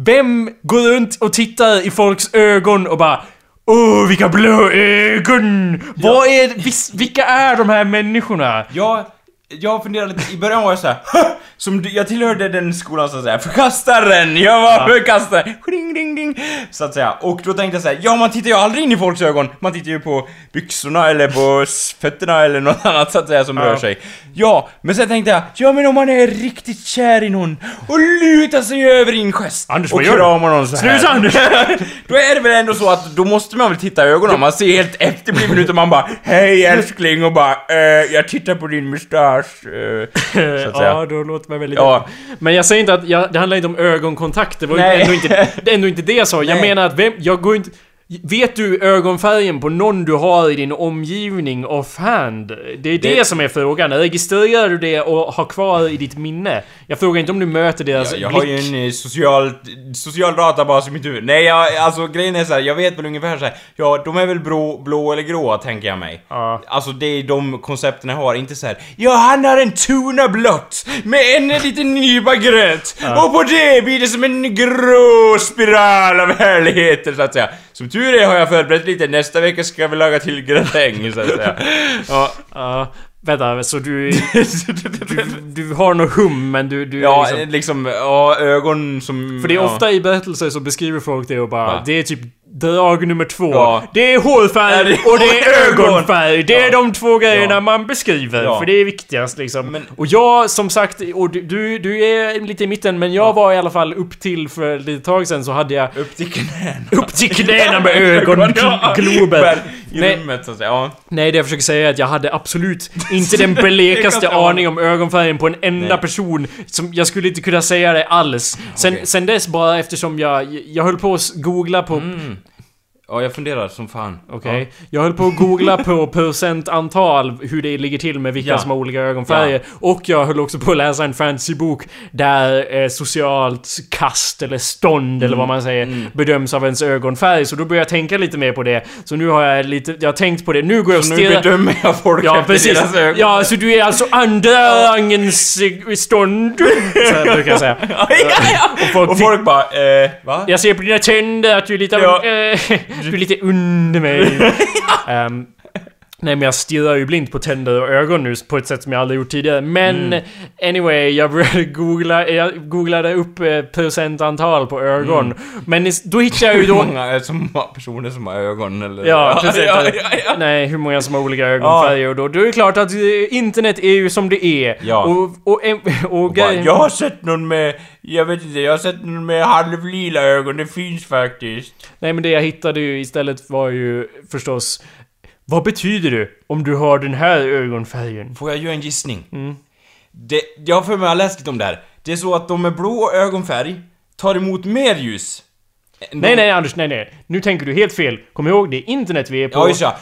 Vem går runt och tittar i folks ögon och bara Åh, vilka blå ögon! Vad är... Vis, vilka är de här människorna? Jag, jag funderade lite, i början var jag såhär som du- jag tillhörde den skolan så att säga, förkastaren! Jag var förkastare! Ding, ding, ding! Så att säga. Och då tänkte jag såhär, ja man tittar ju aldrig in i folks ögon, man tittar ju på byxorna eller på fötterna eller något annat så att säga som Ja. rör sig. Ja, men sen tänkte jag, ja men om man är riktigt kär i någon och lutar sig över i en gest Anders, och kramar någon så här. Sluta, Anders! Då är det väl ändå så att då måste man väl titta i ögonen, man ser helt efterbliven ut och man bara Hej älskling och bara eh, jag tittar på din mustasch. Eh, så att säga. Ja, då låter man väldigt... Ja. Men jag säger inte att... Jag, det handlar inte om ögonkontakt. Det var ju Nej. ändå inte, ändå inte det jag sa. Jag menar att vem... Jag går inte... Vet du ögonfärgen på någon du har i din omgivning offhand? Det är det, Det- som är frågan. Registrerar du det och har kvar i ditt minne? Jag frågar inte om du möter deras Jag, jag har ju en eh, social, social databas i mitt huvud. Nej, jag, alltså grejen är så här, jag vet väl ungefär så här. Ja, de är väl blå, blå eller gråa, tänker jag mig. Ja. Alltså det är de koncepten jag har, inte så här. Ja, han har en tuna blått med en liten nypa grönt. Och på det blir det som en grå spiral av härligheter, så att säga. Som tur är har jag förberett lite, nästa vecka ska vi laga till gratäng så att säga. Ja. Ja, vänta, så du, du... Du har nog hum, men du... du Ja, liksom, liksom, ja, ögon som... För det är ja. ofta i berättelser så beskriver folk det och bara Va? Det är typ drag nummer två. Ja. Det är hårfärg Ja, det är och det är ögon. ögonfärg. Det är Ja. de två grejerna man beskriver. För det är viktigast liksom. Men- Och jag som sagt, och du, du, är lite i mitten men jag var i alla fall upp till för ett litet tag sedan så hade jag Upp till knäna. upp till knäna med I Nej. Nej, det jag försöker säga är att jag hade absolut inte den blekaste aning om ögonfärgen på en enda Nej. person. Som jag skulle inte kunna säga det alls. Sen, Okej. sen dess bara eftersom jag, jag höll på att googla på... Mm. Ja, jag funderar som fan. Okej. Jag höll på att googla på procentantal hur det ligger till med vilka Ja. som har olika ögonfärger. Och jag höll också på att läsa en fantasybok där eh, socialt kast eller stånd eller vad man säger bedöms av ens ögonfärg. Så då började jag tänka lite mer på det. Så nu har jag lite, jag har tänkt på det. Nu går jag och Så nu stirrar... bedömer jag folk Ja, efter precis. deras ögon. Ja, så du är alltså andra rangens eh, stånd. Så här brukar jag säga. ja, ja. Och folk, Och folk bara, eh, va? jag ser på dina tänder att du är lite av Ja. en, eh, Du är lite under mig. Ehm, nej men jag stirrar ju blint på tänder och ögon nu på ett sätt som jag aldrig gjort tidigare. Men Mm. anyway, jag började googla, jag googlade upp eh, procentantal på ögon. Mm. Men då hittade jag ju Hur då... många är som har personer som har ögon eller? Ja, precis. ja, ja, ja. Nej, hur många som har olika ögonfärger och då. Då är det klart att eh, internet är ju som det är. Ja. Och, och, och, och, Och bara, jag har sett någon med, jag vet inte, jag har sett någon med halvlila ögon, det finns faktiskt. Nej men det jag hittade ju istället var ju förstås Vad betyder det om du har den här ögonfärgen? Får jag göra en gissning? Mm. Det, jag har för mig, har läst lite om det här. Det är så att de med blå ögonfärg tar emot mer ljus. än Nej de- nej Anders, nej nej. Nu tänker du helt fel. Kom ihåg, det är internet vi är på. Ja, just ja.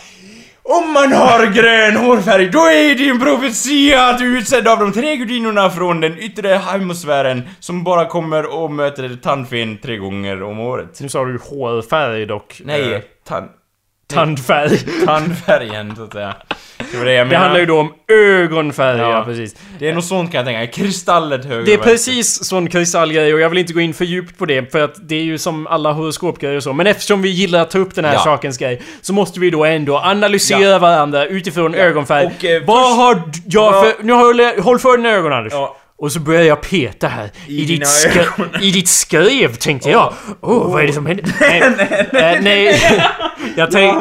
Om man har grön hårfärg, då är din profetia att du är utsedd av de tre gudinorna från den yttre hemisfären som bara kommer och möter tandfen tre gånger om året. Nu sa du hårfärg dock. Nej, Eh, tan tandfärg. tandfärgen så att säga. Det var det jag Det menade. handlar ju då om ögonfärg, ja, Ja. precis. Det är något sånt kan jag tänka Kristallet höger Det är precis sån kristallgrej och jag vill inte gå in för djupt på det för att det är ju som alla horoskopgrejer och så. Men eftersom vi gillar att ta upp den här Ja. sakens grej så måste vi då ändå analysera Ja. varandra utifrån ögonfärg. och, eh, Vad har jag Ja. för... Nu håll, håll för dina ögon Anders. Ja. Och så börjar jag peta här. I, I ditt, ögon. I ditt skrev tänkte jag. Åh, vad är det som händer? Nej, nej, nej. jag tänkte...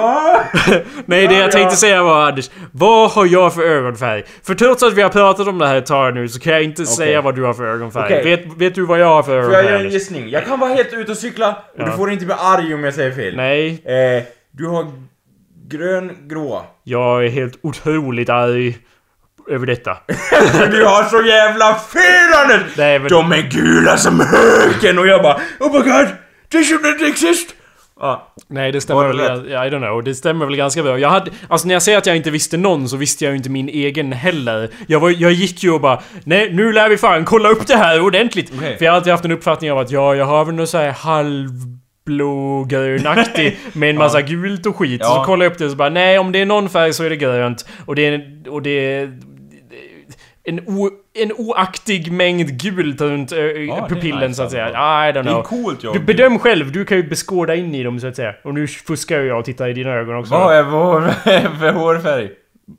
nej, det jag tänkte säga var Anders. Vad har jag för ögonfärg? För trots att vi har pratat om det här ett tag nu så kan jag inte säga vad du har för ögonfärg. Okej. Vet, vet du vad jag har för Får jag ögonfärg göra en gissning? Jag kan vara helt ute och cykla och Ja. du får inte bli arg om jag säger fel. Nej, Eh, du har grön, grå. jag är helt otroligt arg över detta. Du har så jävla fel Anders! Nej, men- De är gula som höken och jag bara Oh my god! They shouldn't exist! Ja. Nej, det stämmer väl... det gan- Ja, I don't know. Det stämmer väl ganska bra. Jag hade... Alltså när jag säger att jag inte visste någon så visste jag ju inte min egen heller. Jag, var, jag gick ju och bara... Nej, nu lär vi fan kolla upp det här ordentligt. Okej. För jag har alltid haft en uppfattning av att ja, jag har väl någon så här halvblågrönaktig med en massa gult och skit. Ja. Så kollar jag upp det och så bara nej, om det är någon färg så är det grönt. Och det är... Och det är en, o, en oaktig mängd gult runt ö, det är pupillen nice så att säga. I don't Det know. är coolt Du jobb. bedöm själv, du kan ju beskåda in i dem så att säga. Och nu fuskar ju jag och tittar i dina ögon också. Vad är vår för hårfärg?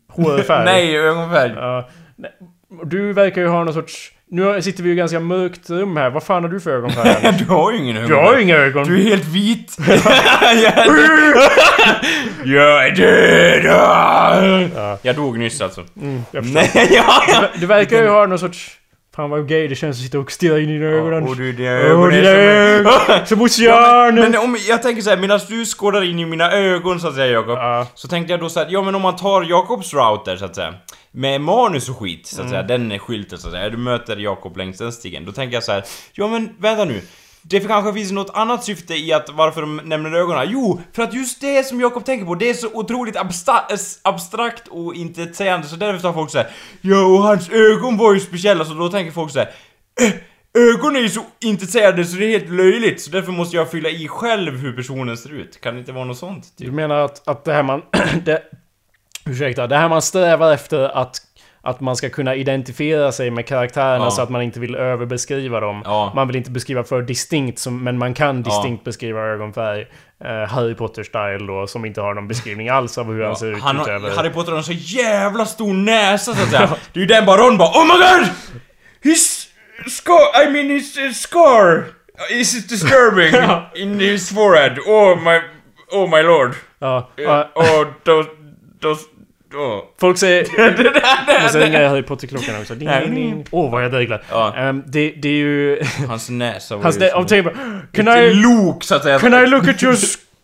Hårfärg. Nej, ögonfärg. Ja. nej. Du verkar ju ha någon sorts... Nu sitter vi i ett ganska mörkt rum här. Vad fan har du för ögonfärg? Du har ju ingen du ögonfärg. har ju inga ögon. Du är helt vit. jag är död! Ja. Jag dog nyss alltså. Mm, jag. Nej, ja! Du verkar ju ha någon sorts... Fan vad gay det känns att sitta och stirra in i dina ögon. Och du, dina Åh, ögon är ögon! som... Som Ja, oceanen! men, men om, jag tänker såhär, medan du skådar in i mina ögon så att säga Jakob Ja. Så tänkte jag då såhär, ja men om man tar Jakobs route där så att säga Med manus och skit så att säga, den är skylten så att säga Du möter Jakob längs den stigen Då tänker jag så här, ja men vänta nu det kanske finns något annat syfte i att varför de nämner ögonen. Jo, för att just det som Jakob tänker på, det är så otroligt abstrakt och intetsägande så därför tar folk så här. Ja, och hans ögon var ju speciella, så då tänker folk så här. "Eh, Ögon är ju så intetsägande så det är helt löjligt, så därför måste jag fylla i själv hur personen ser ut. Kan det inte vara något sånt? Du Typ? menar att, att det här man... det, ursäkta, det här man strävar efter att... att man ska kunna identifiera sig med karaktärerna Ja. så att man inte vill överbeskriva dem. Ja. Man vill inte beskriva för distinkt, som, men man kan distinkt beskriva ögonfärg. Eh, Harry Potter-style då, som inte har någon beskrivning alls av hur han ser ut Han utöver... har, Harry Potter har en så jävla stor näsa så att säga. Det är ju den bara Ron bara Oh my god! His scar, I mean his uh, scar is disturbing in his forehead. Oh my, oh my lord. Ja, Uh, ja, oh, those, those, oh. folk säger... det ringer jag Harry Potter-klockan också. Ding, ding, ding. Åh, vad jag dreglar. Ja. Ehm, det, det är ju... Hans näsa var Hans, ju som om tänker bara... Can I, lok så att säga. can I look at your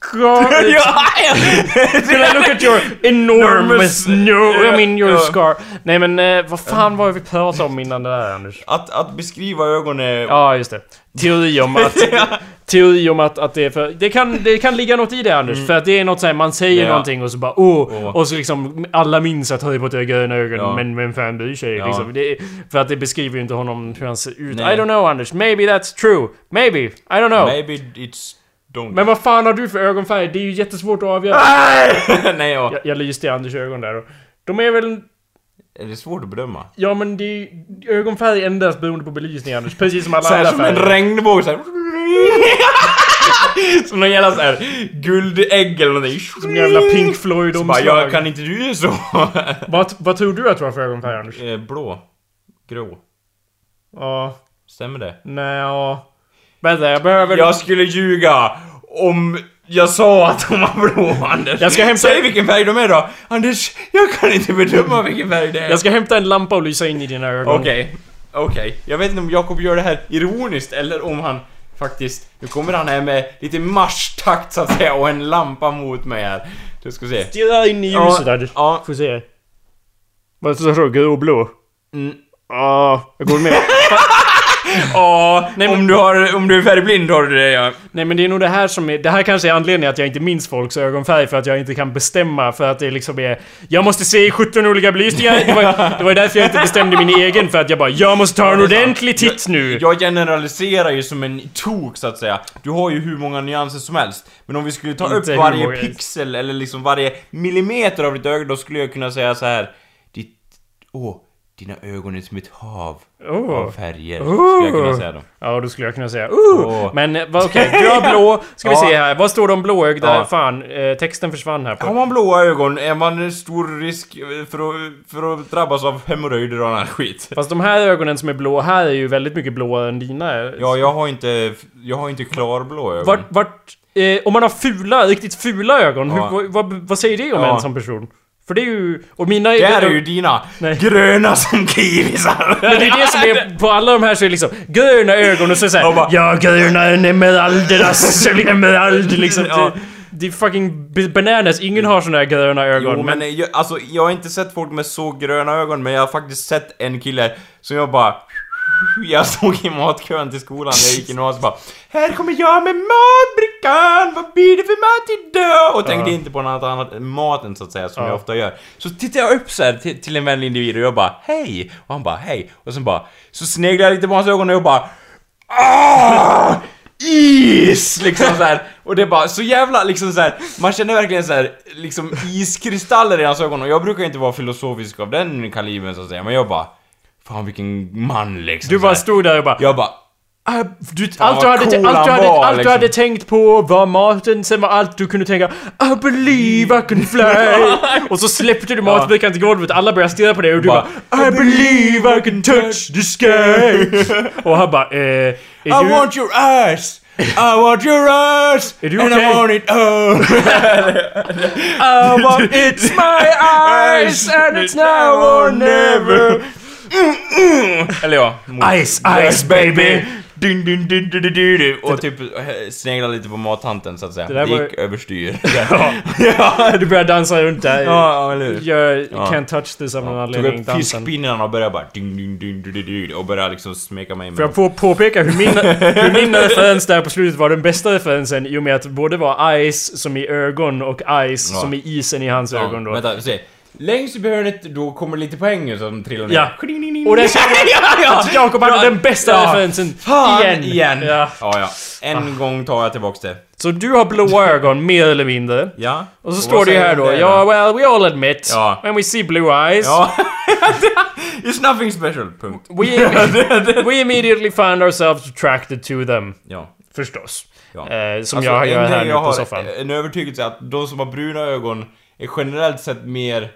scar? Can I look at your enormous... No, I mean your scar. Nej men eh, vad fan var vi pratade om innan det där Anders? Att, att beskriva ögonen... Ja, just det. Teori om att... Teori om att, att det är för... Det kan, det kan ligga något i det Anders, för att det är något såhär, man säger Mm. Ja. någonting och så bara åh, Åh. och så liksom alla minns att Harry Potter har gröna ögon, Ja. men vem fan bryr sig? Ja. Liksom. Det, är- för att det beskriver ju inte honom hur han ser ut. Nej. I don't know Anders, maybe that's true. Maybe, I don't know. Maybe it's... Don't... Men vad fan har du för ögonfärg? Det är ju jättesvårt att avgöra. Nej, ja. Jag, jag lyste i Anders ögon där och De är väl... Är det svårt att bedöma? Ja men det är ju ögonfärg endast beroende på belysning Anders, precis som alla andra som en färger. regnbåge såhär. som någon jävla såhär guldägg eller någonting. Som jävla Pink floyd Så bara, omslag. jag kan inte du är så? vad, vad tror du att du har för ögonfärg Anders? Eh, Blå. Grå. Ja, Stämmer det? nej, ja. Vänta, jag behöver... Jag skulle ljuga om jag sa att de var blå, Anders. Jag ska hämta- Säg vilken färg de är då. Anders, jag kan inte bedöma vilken färg det är. Jag ska hämta en lampa och lysa in i dina ögon. Okej, okej. Jag vet inte om Jakob gör det här ironiskt eller om han faktiskt... Nu kommer han här med lite marschtakt så att säga och en lampa mot mig här. Du ska se. Stirra in i ljuset Anders. Ja. Får se. Vad sa du? Grå och blå? Mm. Ja, jag går med. Ja, Nej, men- om, du har, om du är färgblind har du det ja. Nej men det är nog det här som är... Det här kanske är anledningen att jag inte minns folks ögonfärg för att jag inte kan bestämma för att det liksom är... Jag måste se 17 olika belysningar. Det var, det var därför jag inte bestämde min egen för att jag bara Jag måste ta en ordentlig titt nu! Jag generaliserar ju som en tok så att säga. Du har ju hur många nyanser som helst. Men om vi skulle ta upp varje pixel eller liksom varje millimeter av ditt öga då skulle jag kunna säga så här. Ditt... Åh, dina ögon är som ett hav Oh. av färger. Skulle jag kunna säga då. Ja, då skulle jag kunna säga uh! Åh. Men eh, okej, du har blå. Ska vi se här. Vad står det om blåögda? Ja. Fan, eh, texten försvann här. Har På. man blåa ögon är man stor risk för att, för att drabbas av hemorrojder och annan skit. Fast de här ögonen som är blå här är ju väldigt mycket blåare än dina. Ja, jag har inte... Jag har inte klarblå ögon. Vart, vart, eh, om man har fula, riktigt fula ögon, Ja. hur, vad, vad, säger det om Ja. en sån person? För det är ju... Och mina Det här är ju dina Nej. gröna som kiwisar. Men det är det som är, på alla de här så är det liksom gröna ögon och så såhär Och bara- Ja, gröna emeraldernas emerald liksom. Ja. Det, är fucking bananas, ingen har såna här gröna ögon. Jo, men jag, alltså, jag har inte sett folk med så gröna ögon, men jag har faktiskt sett en kille som jag bara... Jag stod i matkön till skolan när jag gick och så bara Här kommer jag med matbrickan! Vad blir det för mat idag? Och tänkte Ja. inte på något annat än maten så att säga, som Ja. jag ofta gör. Så tittar jag upp så här till, till en vänlig individ och jag bara Hej! Och han bara Hej! Och sen bara Så sneglar jag lite på hans ögon och jag bara Ah! Is! Liksom så här. Och det är bara så jävla liksom så här. Man känner verkligen så här, liksom iskristaller i hans ögon och jag brukar inte vara filosofisk av den kalibern så att säga, men jag bara Fan vilken man liksom Du bara stod där och bara Jag bara Ah, du, allt, du hade, allt, du hade, allt du liksom. hade tänkt på var maten, sen var allt du kunde tänka I believe I can fly Och så släppte du matbrickan till golvet, alla började stirra på dig och du bara, Bara, I believe I can touch the sky Och han bara eh, är I du, want your ass! I want your ass! Är du and? I want it all! I want, It's my eyes and it's now or never Eller ja. mot- Ice, ice baby Dun, dun, dun, dun, dun, dun, dun. Och typ eh, snegla lite på mattanten så att säga. Det Det, där var- gick överstyr. Ja. Du börjar dansa runt där Ja, eller hur? Jag Ja. can't touch this av någon Tog anledning upp dansen fiskpinnarna och började bara ding, ding, ding, ding, ding, och började liksom smeka mig med Får jag på, påpeka hur min, hur min referens där på slutet var den bästa referensen i och med att både var Ice som i ögon och Ice Ja. som i isen i hans Ja, ögon då. Vänta, ser. Längst upp i hörnet, då kommer lite poäng så de trillar ner. Ja. Och där ser man ja, att Jakob hade den bästa Ja. referensen Fan, igen. igen. Ja. Ja, ja. En gång tar jag tillbaks det. Så du har blåa ögon, mer eller mindre. Ja. Och så vad står det ju här då, ja well we all admit, Ja. when we see blue eyes. Ja. It's nothing special, punkt. We, we immediately found ourselves attracted to them. Ja. Förstås. Ja. Eh, som Alltså, jag gör här nu jag på soffan. En övertygelse att de som har bruna ögon är generellt sett mer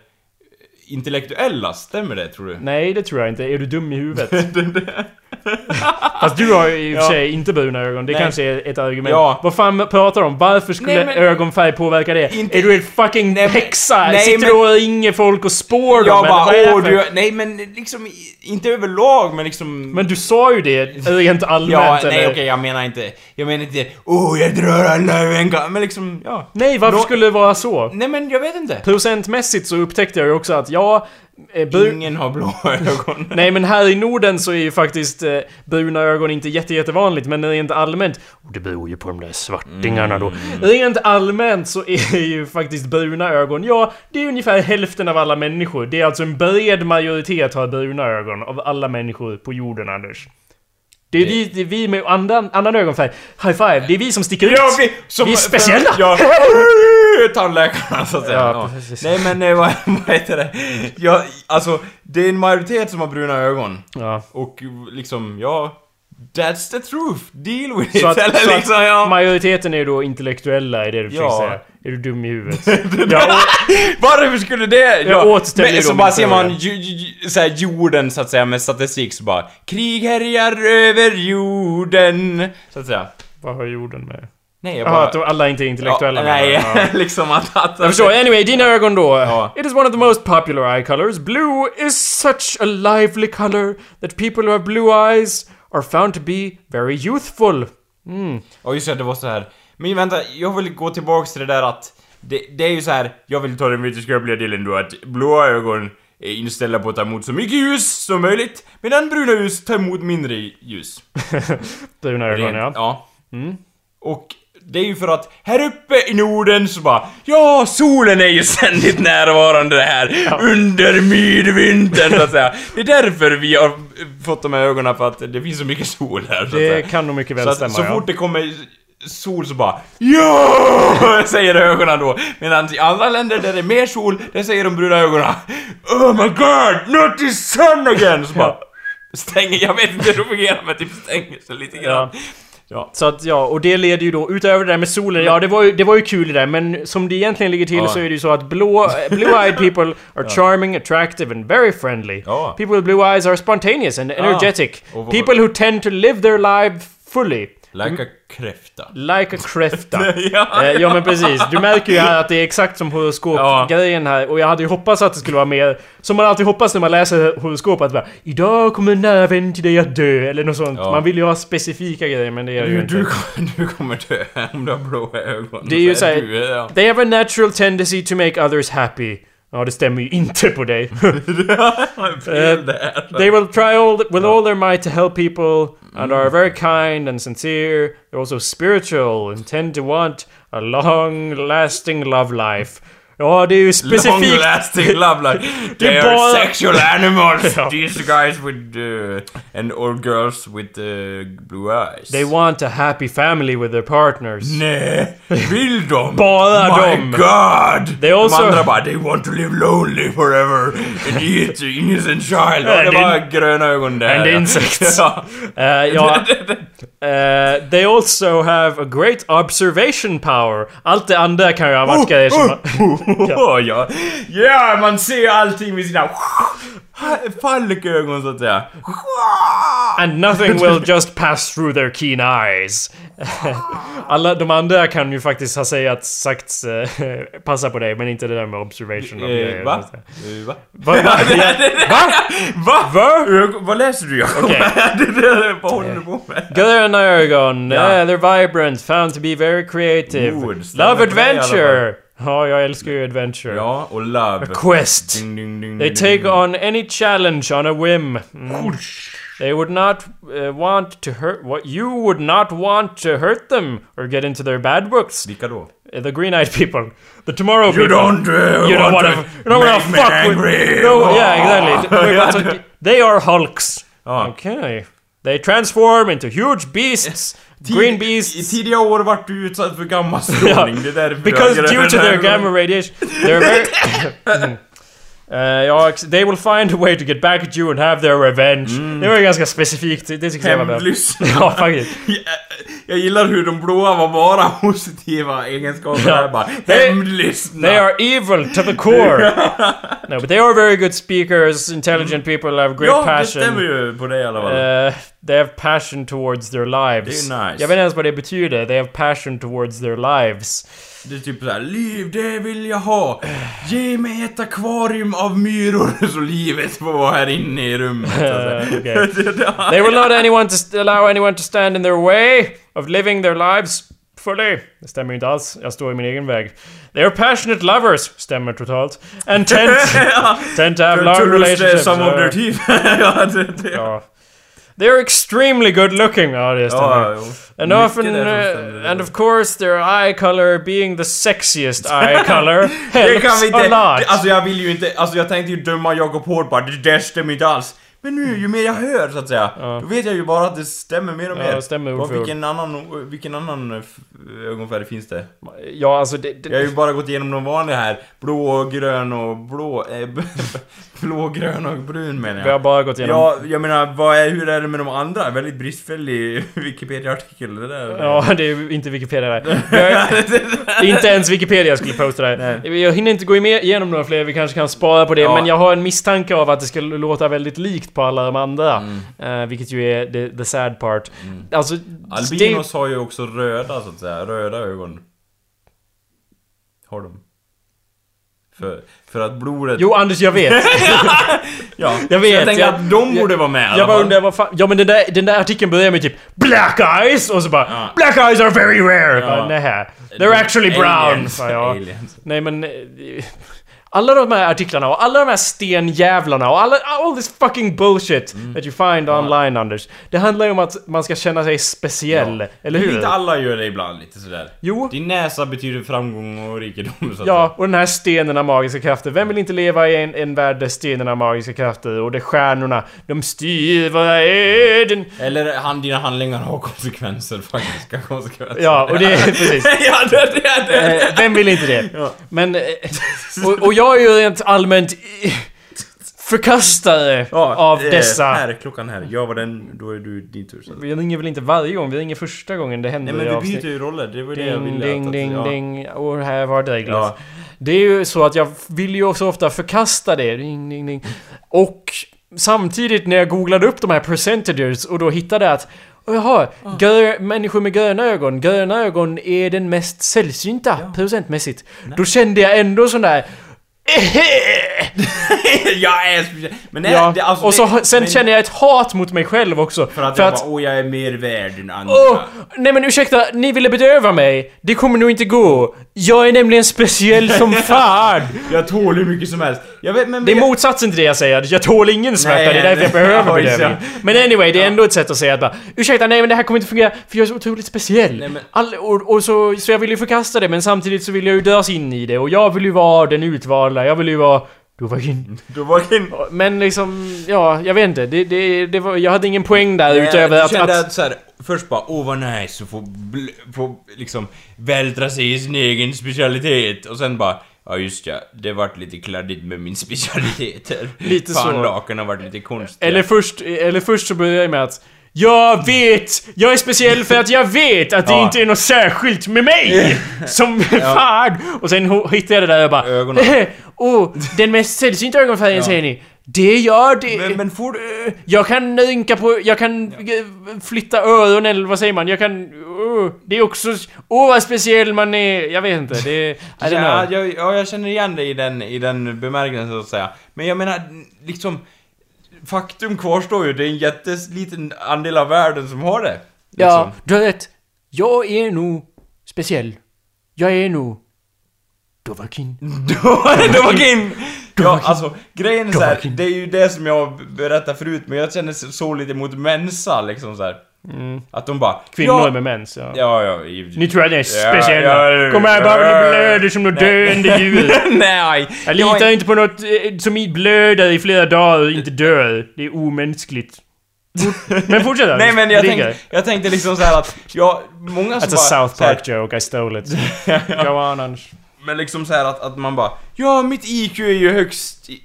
intellektuella, stämmer det tror du? Nej, det tror jag inte. Är du dum i huvudet? Fast du har ju i och för Ja. sig inte bruna ögon. Det Nej. kanske är ett argument. Ja. Vad fan pratar du om? Varför skulle Nej, men- ögonfärg påverka det? Inte- Är du en fucking Nej, häxa? nej, Sitter men- du och ringer folk och spår dem? Jag eller vad är bara det för- du, nej men liksom inte överlag men liksom... Men du sa ju det rent allmänt ja, eller? nej okej jag menar inte, jag menar inte åh jag drar alla över en kam-" men liksom, ja. Nej, varför Nå- skulle det vara så? Nej men jag vet inte. Procentmässigt så upptäckte jag ju också att ja... Eh, Ingen har blå ögon. Nej men här i Norden så är ju faktiskt eh, bruna ögon inte jätte, jättevanligt men rent allmänt... Och det beror ju på de där svartingarna då. Rent allmänt så är ju faktiskt bruna ögon, ja det är ungefär hälften av alla människor. Det är alltså en bred majoritet har bruna ögon av alla människor på jorden Anders. Det är, vi, det är vi med annan, annan ögonfärg. High five, det är vi som sticker ut. Ja, vi, som, Vi är speciella. Ja, tandläkarna så att säga. Ja. Nej men eh, vad, vad heter det? Ja, alltså, det är en majoritet som har bruna ögon. Ja. Och liksom, ja... That's the truth! Deal with it! Så att, Eller så liksom, att ja. majoriteten är då intellektuella, är det du försöker Ja. säga? Är du dum i huvudet? ja, Varför skulle det? Jag återställer men, så bara ser man ju, ju, så här, jorden så att säga med statistik så bara Krig härjar över jorden! Så att säga. vad har jorden med? Nej jag bara... att de alla inte är intellektuella ja, Nej? Ja. liksom att... att Jag förstår. Anyway, dina ögon då. Ja. It is one of the most popular eye colors. Blue is such a lively color that people who have blue eyes are found to be very youthful. Ja just det, det var så här. Men vänta, jag vill gå tillbaks till det där att det, det är ju så här. jag vill ta den vetenskapliga delen då att blåa ögon är inställda på att ta emot så mycket ljus som möjligt medan bruna ljus tar emot mindre ljus. Bruna ögon, Rent- ja. Och det är ju för att här uppe i Norden så bara Ja, solen är ju ständigt närvarande här under midvintern så att säga. Det är därför vi har fått de här ögonen för att det finns så mycket sol här Det säga. kan nog mycket väl Så, stämma, att, så ja. fort det kommer sol så bara Ja! Säger ögonen då. Medan i andra länder där det är mer sol, där säger de bruna ögonen Oh my god, not the sun again! Så bara stänger, jag vet inte hur det fungerar men typ stänger sig lite grann. Ja. Ja. Så att ja, och det leder ju då utöver det där med solen, ja det var ju, det var ju kul det där men som det egentligen ligger till Ja. så är det ju så att blå, blue-eyed people are charming, attractive and very friendly. Ja. People with blue eyes are spontaneous and energetic. Och vad- People who tend to live their life fully. Like a kräfta. Like a kräfta. Ja. Eh, ja men precis, du märker ju här att det är exakt som horoskopgrejen här och jag hade ju hoppats att det skulle vara mer Som man alltid hoppas när man läser horoskop att bara Idag kommer en nära vän till dig att dö eller något sånt. Ja. Man vill ju ha specifika grejer men det är det ju Du, inte. du, kommer, du kommer dö om du har blåa ögon. Det är ju Så såhär, du, ja. They have a natural tendency to make others happy. Ja, det stämmer ju inte på dig. Där. Eh, they will try all with all their might to help people and are very kind and sincere. They're also spiritual and tend to want a long-lasting love life. Ja, det är ju Long specifikt... lasting love är They bara- are sexual animals. Ja. These guys with uh, and or girls with uh, blue eyes. They want a happy family with their partners. Nej, vill de? Bara My de. God! They also- De andra bara they want to live lonely forever and eat innocent child. Och And det var in- gröna ögon där. and ja. insects. ja. Uh, ja, uh, they also have a great observation power. Allt det andra kan ju ha varit grejer som... ja. ja. ja, man ser allting med sina falkögon så att säga. And nothing will just pass through their keen eyes. Alla de andra kan ju faktiskt ha sagt eh, passa på dig, men inte det där med observation grejer. Va? Va? Va? Va? Va? Va? Va? Vad läser du Jakob? Okej. Vad håller du på med? Gröna ögon, eh, they're vibrant, found to be very creative. Love adventure! Ja, jag älskar ju adventure. Ja, och love. Quest. Ding, ding, ding, They take on any challenge on a whim. Mm. They would not uh, want to hurt what you would not want to hurt them or get into their bad books. Vilka då? Uh, The green-eyed people, the tomorrow You people. don't, uh, you don't want wanna, to you don't make me fuck angry. with. No, yeah, exactly. Det- they are hulks. Ja. Okay. They transform into huge beasts. green I beasts. tidiga år vart du utsatt för gammastrålning, det är därför Because due to their gamma radiation, they're very Eh, ja, they will find a way to get back at you and have their revenge. Det var ju ganska specifikt, det tyckte jag var bra. Ja, faktiskt. Jag, jag gillar hur de blåa var bara positiva egenskaper. Ja. Ja. Bara, They- hämndlyssna. They are evil to the core! no, but they are very good speakers, intelligent people, have great ja, det passion. stämmer ju på det i alla fall. Uh, they have passion towards their lives. Det är nice. Jag vet inte ens vad det betyder. They have passion towards their lives. Det är typ såhär, liv det vill jag ha. Ge mig ett akvarium av myror så livet får vara här inne i rummet. så att säga. Eh, okej. They will not anyone to allow anyone to stand in their way of living their lives fully. Det stämmer ju inte alls. Jag står i min egen väg. They are passionate lovers. Stämmer totalt. And tend, tend to have long relationships. some of their teeth. ja, det, det. ja. They are extremely good looking. Ja, det stämmer. Ja. And Mycket often, uh, and of course, their eye color being the sexiest eye color Det helps kan vi inte... a lot. alltså jag vill ju inte... Alltså jag tänkte ju döma Jakob Hård bara, det där stämmer inte alls. Men nu, ju mer jag hör så att säga, då vet jag ju bara att det stämmer mer och Ja, mer. det stämmer ord för vilken annan, vilken annan eh, f- ögonfärg finns det? ja, alltså det, det, Jag har ju bara gått igenom de vanliga här. Blå, grön och blå... B- blå, grön och brun menar vi har jag. bara gått igenom... Ja, jag menar, vad är, hur är det med de andra? Väldigt bristfällig Wikipedia-artikel det där. Ja, det är inte Wikipedia där. Jag, inte ens Wikipedia skulle posta det. Jag hinner inte gå igenom några fler, vi kanske kan spara på det. Ja. Men jag har en misstanke av att det ska låta väldigt likt på alla de andra. Eh, vilket ju är the, the sad part. Alltså... Albinos har ju också röda så att säga, röda ögon. Har de. För, för att blodet... Jo, Anders, jag vet. ja, jag vet, Så jag tänker jag- att de borde vara med Jag bara undrar vad fan... Ja men den där, den där artikeln börjar med typ Black eyes! Och så bara Ja. Black eyes are very rare! Ja. Bara, Nähä. They're actually brown! Aliens, jag. aliens. Nej men... Alla de här artiklarna och alla de här stenjävlarna och alla, all this fucking bullshit Mm. that you find online Anders. Det handlar ju om att man ska känna sig speciell, eller hur? Inte alla gör det ibland lite sådär. Jo. Din näsa betyder framgång och rikedom så att Ja, och den här stenen har magiska krafter. Vem vill inte leva i en, en värld där stenen har magiska krafter och där stjärnorna, de styr våra öden? Eller han, dina handlingar har konsekvenser, faktiska konsekvenser. Ja, och det är precis. ja, det, det, det. Eh, vem vill inte det? Ja. Men... eh, Och, och jag är ju rent allmänt förkastare av eh, dessa... Här, klockan här. Jag var den, då är du din tur. Så. Vi ringer väl inte varje gång, vi ringer första gången det händer Nej men vi avsnitt. byter ju roller, det var det jag Ding, ville ding, att, ding, ja. ding. Och här var Douglas. Ja. Det är ju så att jag vill ju så ofta förkasta det. Ding, ding, ding. Och samtidigt när jag googlade upp de här percentages och då hittade jag att jaha, gö- människor med gröna ögon, gröna ögon är den mest sällsynta procentmässigt. Då kände jag ändå sån där... Eh-heh! jag är speciell. Men nej, Ja, det, alltså, och så, det, sen men, känner jag ett hat mot mig själv också. För att jag bara, åh jag är mer värd än andra. Åh! nej men ursäkta, ni ville bedöva mig. Det kommer nog inte gå. Jag är nämligen speciell som fan. Jag tål hur mycket som helst. Vet, men... Det är motsatsen till det jag säger. Jag tål ingen smärta, Nej, det är därför jag behöver bedövning. Men anyway, det är ändå ett sätt att säga att bara Ursäkta, nej men det här kommer inte fungera för jag är så otroligt speciell. Nej, men- All, och, och så, så jag vill ju förkasta det men samtidigt så vill jag ju dras in i det och jag vill ju vara den utvalda, jag vill ju vara Dovagin. Du var in... Men liksom, ja, jag vet inte. Det, det, det var, jag hade ingen poäng där utöver jag att... kände att att, så här, först bara, åh vad nice att få, få liksom vältra sig i sin egen specialitet. Och sen bara, ja just ja, det vart lite kladdigt med min specialitet. Lite så. Fanlaken har varit lite konstiga. Eller först, eller först så börjar jag med att jag vet! Jag är speciell för att jag vet att det Ja. inte är något särskilt med mig! Som fan! Och sen hittade jag det där och bara... Ögonen. oh, den mest sällsynta ögonfärgen Ja. säger ni. Det gör det. Men, men får du... Jag kan rynka på... Jag kan eh, flytta öronen eller vad säger man? Jag kan... Oh, det är också... Åh vad speciell man är! Jag vet inte. Det är... Ja, jag, ja, jag känner igen dig i den, i den bemärkelsen så att säga. Men jag menar, liksom... Faktum kvarstår ju, det är en jätteliten andel av världen som har det. Ja, Liksom. du har rätt. Jag är nog speciell. Jag är nog... Dovahkiin. Dovahkiin! Ja, alltså grejen är så här, Dovahkiin. det är ju det som jag berättade förut, men jag känner så lite mot Mensa liksom så här. Att de bara... Kvinnor ja, med mens, ja. Ja, ja, givetvis. Ni tror att ni är Ja, speciella. ja, Kom här bara ni blöder som något döende djur. Nej! Jag litar inte på något eh, som i blöder i flera dagar och inte dör. Det är omänskligt. Men fortsätt Nej men jag tänkte, jag tänkte liksom så här att, ja, många som That's a bara... South så här- Park joke, I stole it. Go on Anders. Men liksom så här att, att man bara Ja, mitt IQ är ju högst i,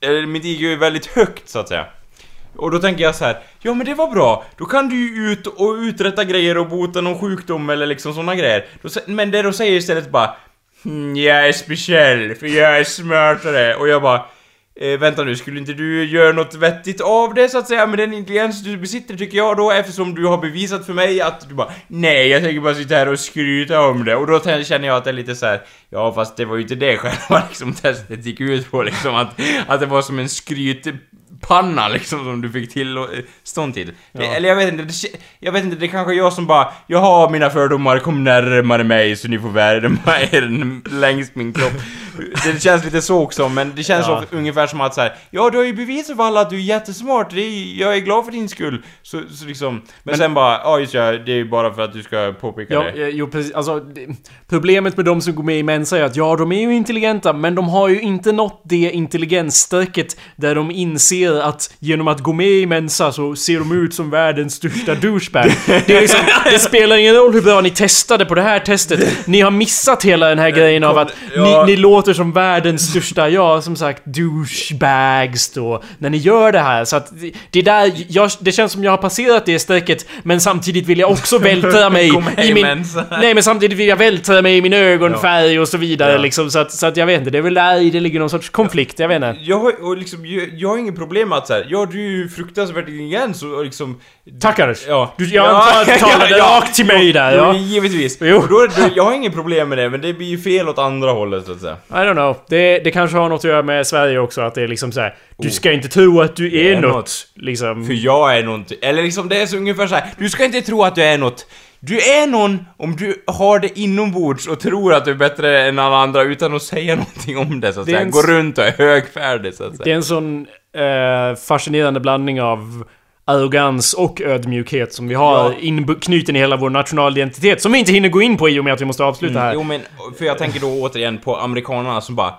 eller mitt IQ är väldigt högt så att säga. Och då tänker jag så här, ja men det var bra, då kan du ju ut och uträtta grejer och bota någon sjukdom eller liksom såna grejer. Men det de säger istället bara "Hmm, jag är speciell, för jag är smartare. Och jag bara Eh, vänta nu, skulle inte du göra något vettigt av det så att säga med den intelligens du besitter tycker jag då eftersom du har bevisat för mig att du bara Nej, jag tänker bara sitta här och skryta om det och då känner jag att det är lite så här. Ja fast det var ju inte det själva liksom testet gick ut på liksom att, att det var som en skryt skrytpanna liksom som du fick tillstånd till. Det, eller jag vet inte, det, jag vet inte, det är kanske är jag som bara Jaha, mina fördomar kom närmare mig så ni får värma er längs min kropp. Det känns lite så också men det känns Ja. ungefär som att så här, ja du har ju bevisat för alla att du är jättesmart, det är, jag är glad för din skull. Så, så liksom, men, sen bara, ja just ja, det är ju bara för att du ska påpeka Ja, det. eh, jo precis. Alltså, det, problemet med de som går med i Mensa är att ja, de är ju intelligenta, men de har ju inte nått det intelligensstrecket där de inser att genom att gå med i Mensa så ser de ut som världens största douchebag. Det, liksom, det spelar ingen roll hur bra ni testade på det här testet. Ni har missat hela den här grejen av att ja. ni, ni låter som världens största, ja som sagt, douchebags då. När ni gör det här. Så att det- det är där, jag, det känns som jag har passerat det strecket, men samtidigt vill jag också vältra mig i min... Nej men samtidigt vill jag vältra mig i min ögonfärg och så vidare Ja. liksom. Så att, så att jag vet inte, det är väl där det ligger någon sorts konflikt, jag vet inte. Jag har, och liksom, jag, jag har inget problem med att så här, ja du är ju fruktansvärt intelligent och liksom... Tack Anders! Ja. Du, jag antar att du talade rakt till mig där, ja. givetvis. Jo. Då, då, jag har inget problem med det, men det blir ju fel åt andra hållet så att säga. I don't know. Det, det kanske har något att göra med Sverige också, att det är liksom så här. Du ska inte tro att du är, något. Liksom. För jag är någonting, eller liksom det är så ungefär så här. du ska inte tro att du är något. Du är någon om du har det inombords och tror att du är bättre än alla andra utan att säga någonting om det så att Det är säga. en Gå s- runt och är högfärdig så att Det är säga. en sån eh, fascinerande blandning av arrogans och ödmjukhet som vi har Ja. inknuten i hela vår nationalidentitet. Som vi inte hinner gå in på i och med att vi måste avsluta här. Mm, Jo men, för jag tänker då återigen på amerikanerna som bara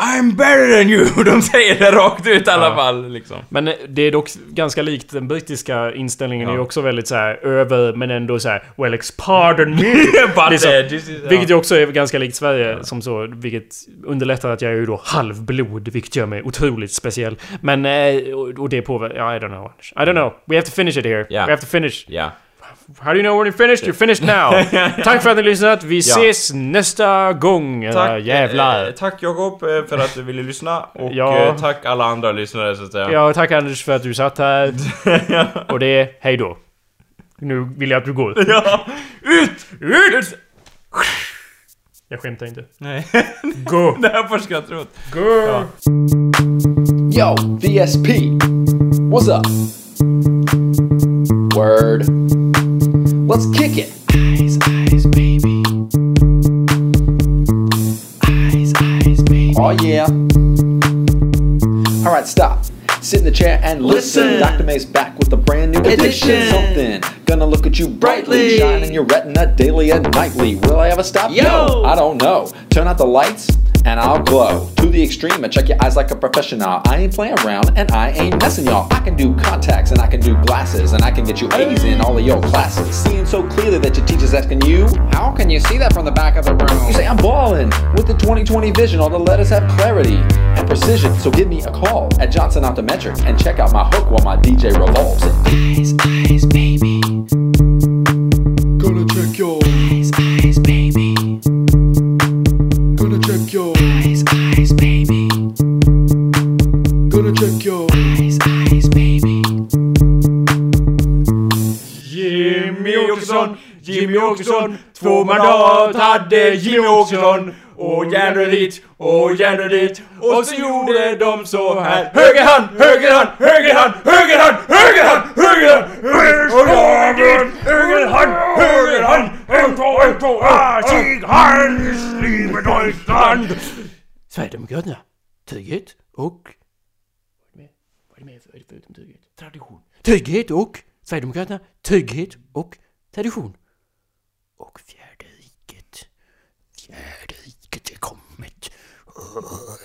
I'm better than you! De säger det rakt ut i alla Ja. fall liksom. Men det är dock ganska likt den brittiska inställningen Ja. är också väldigt så här över men ändå så här Well, ex pardon me! Liksom. eh, is- ja. Vilket också är ganska likt Sverige som så, vilket underlättar att jag är ju då halvblod, vilket gör mig otroligt speciell. Men, eh, och, och det påverkar... Ja, I don't know. I don't know. We have to finish it here. Ja. We have to finish. Ja. How do you know when you're finished? You're finished now! Tack för att ni lyssnat. Vi Ja. ses nästa gång. Tack, jävlar. eh, tack Jakob eh, för att du ville lyssna och Ja. eh, tack alla andra lyssnare så att säga. Ja, tack Anders för att du satt här. Och det är hej då. Nu vill jag att du går. Ja. Ut! Ut! Jag skämtar inte. Nej, Gå! det här får skrattar åt. Gå! Yo, VSP. What's up? Word. Let's kick it. Eyes, eyes, baby. Eyes, eyes, baby. Oh, yeah. All right, stop. Sit in the chair and listen. Dr. May's back with a brand new edition. Edition. Something gonna look at you brightly, Brightly. shine in your retina daily and nightly. Will I ever stop? Yo. No, I don't know. Turn out the lights and I'll glow to the extreme and check your eyes like a professional. I ain't playing around and I ain't messing y'all. I can do contacts and I can do glasses and I can get you A's in all of your classes. Seeing so clearly that your teacher's asking you, How can you see that from the back of the room? you say I'm balling with the 2020 vision. All the letters have clarity and precision. So give me a call at Johnson Optometric and check out my hook while my DJ revolves. Eyes, eyes, baby. Gonna check your eyes, eyes, baby. Gonna check your eyes, eyes, baby. Gonna check your eyes, eyes, baby. Jimmy Åkesson, Jimmy Åkesson, två mandat hade Jimmy Åkesson. och järnrör dit och järnrör dit. Och så gjorde de så här. Höger hand, höger hand, höger hand, höger hand, höger hand, höger hand. Höger hand, höger hand. En, två, en, två, ah, sig Hans, liebe Deutschland. Sverigedemokraterna, trygghet och... Vad är det mer förutom trygghet? Tradition. Trygghet och... Sverigedemokraterna, trygghet och tradition. か ら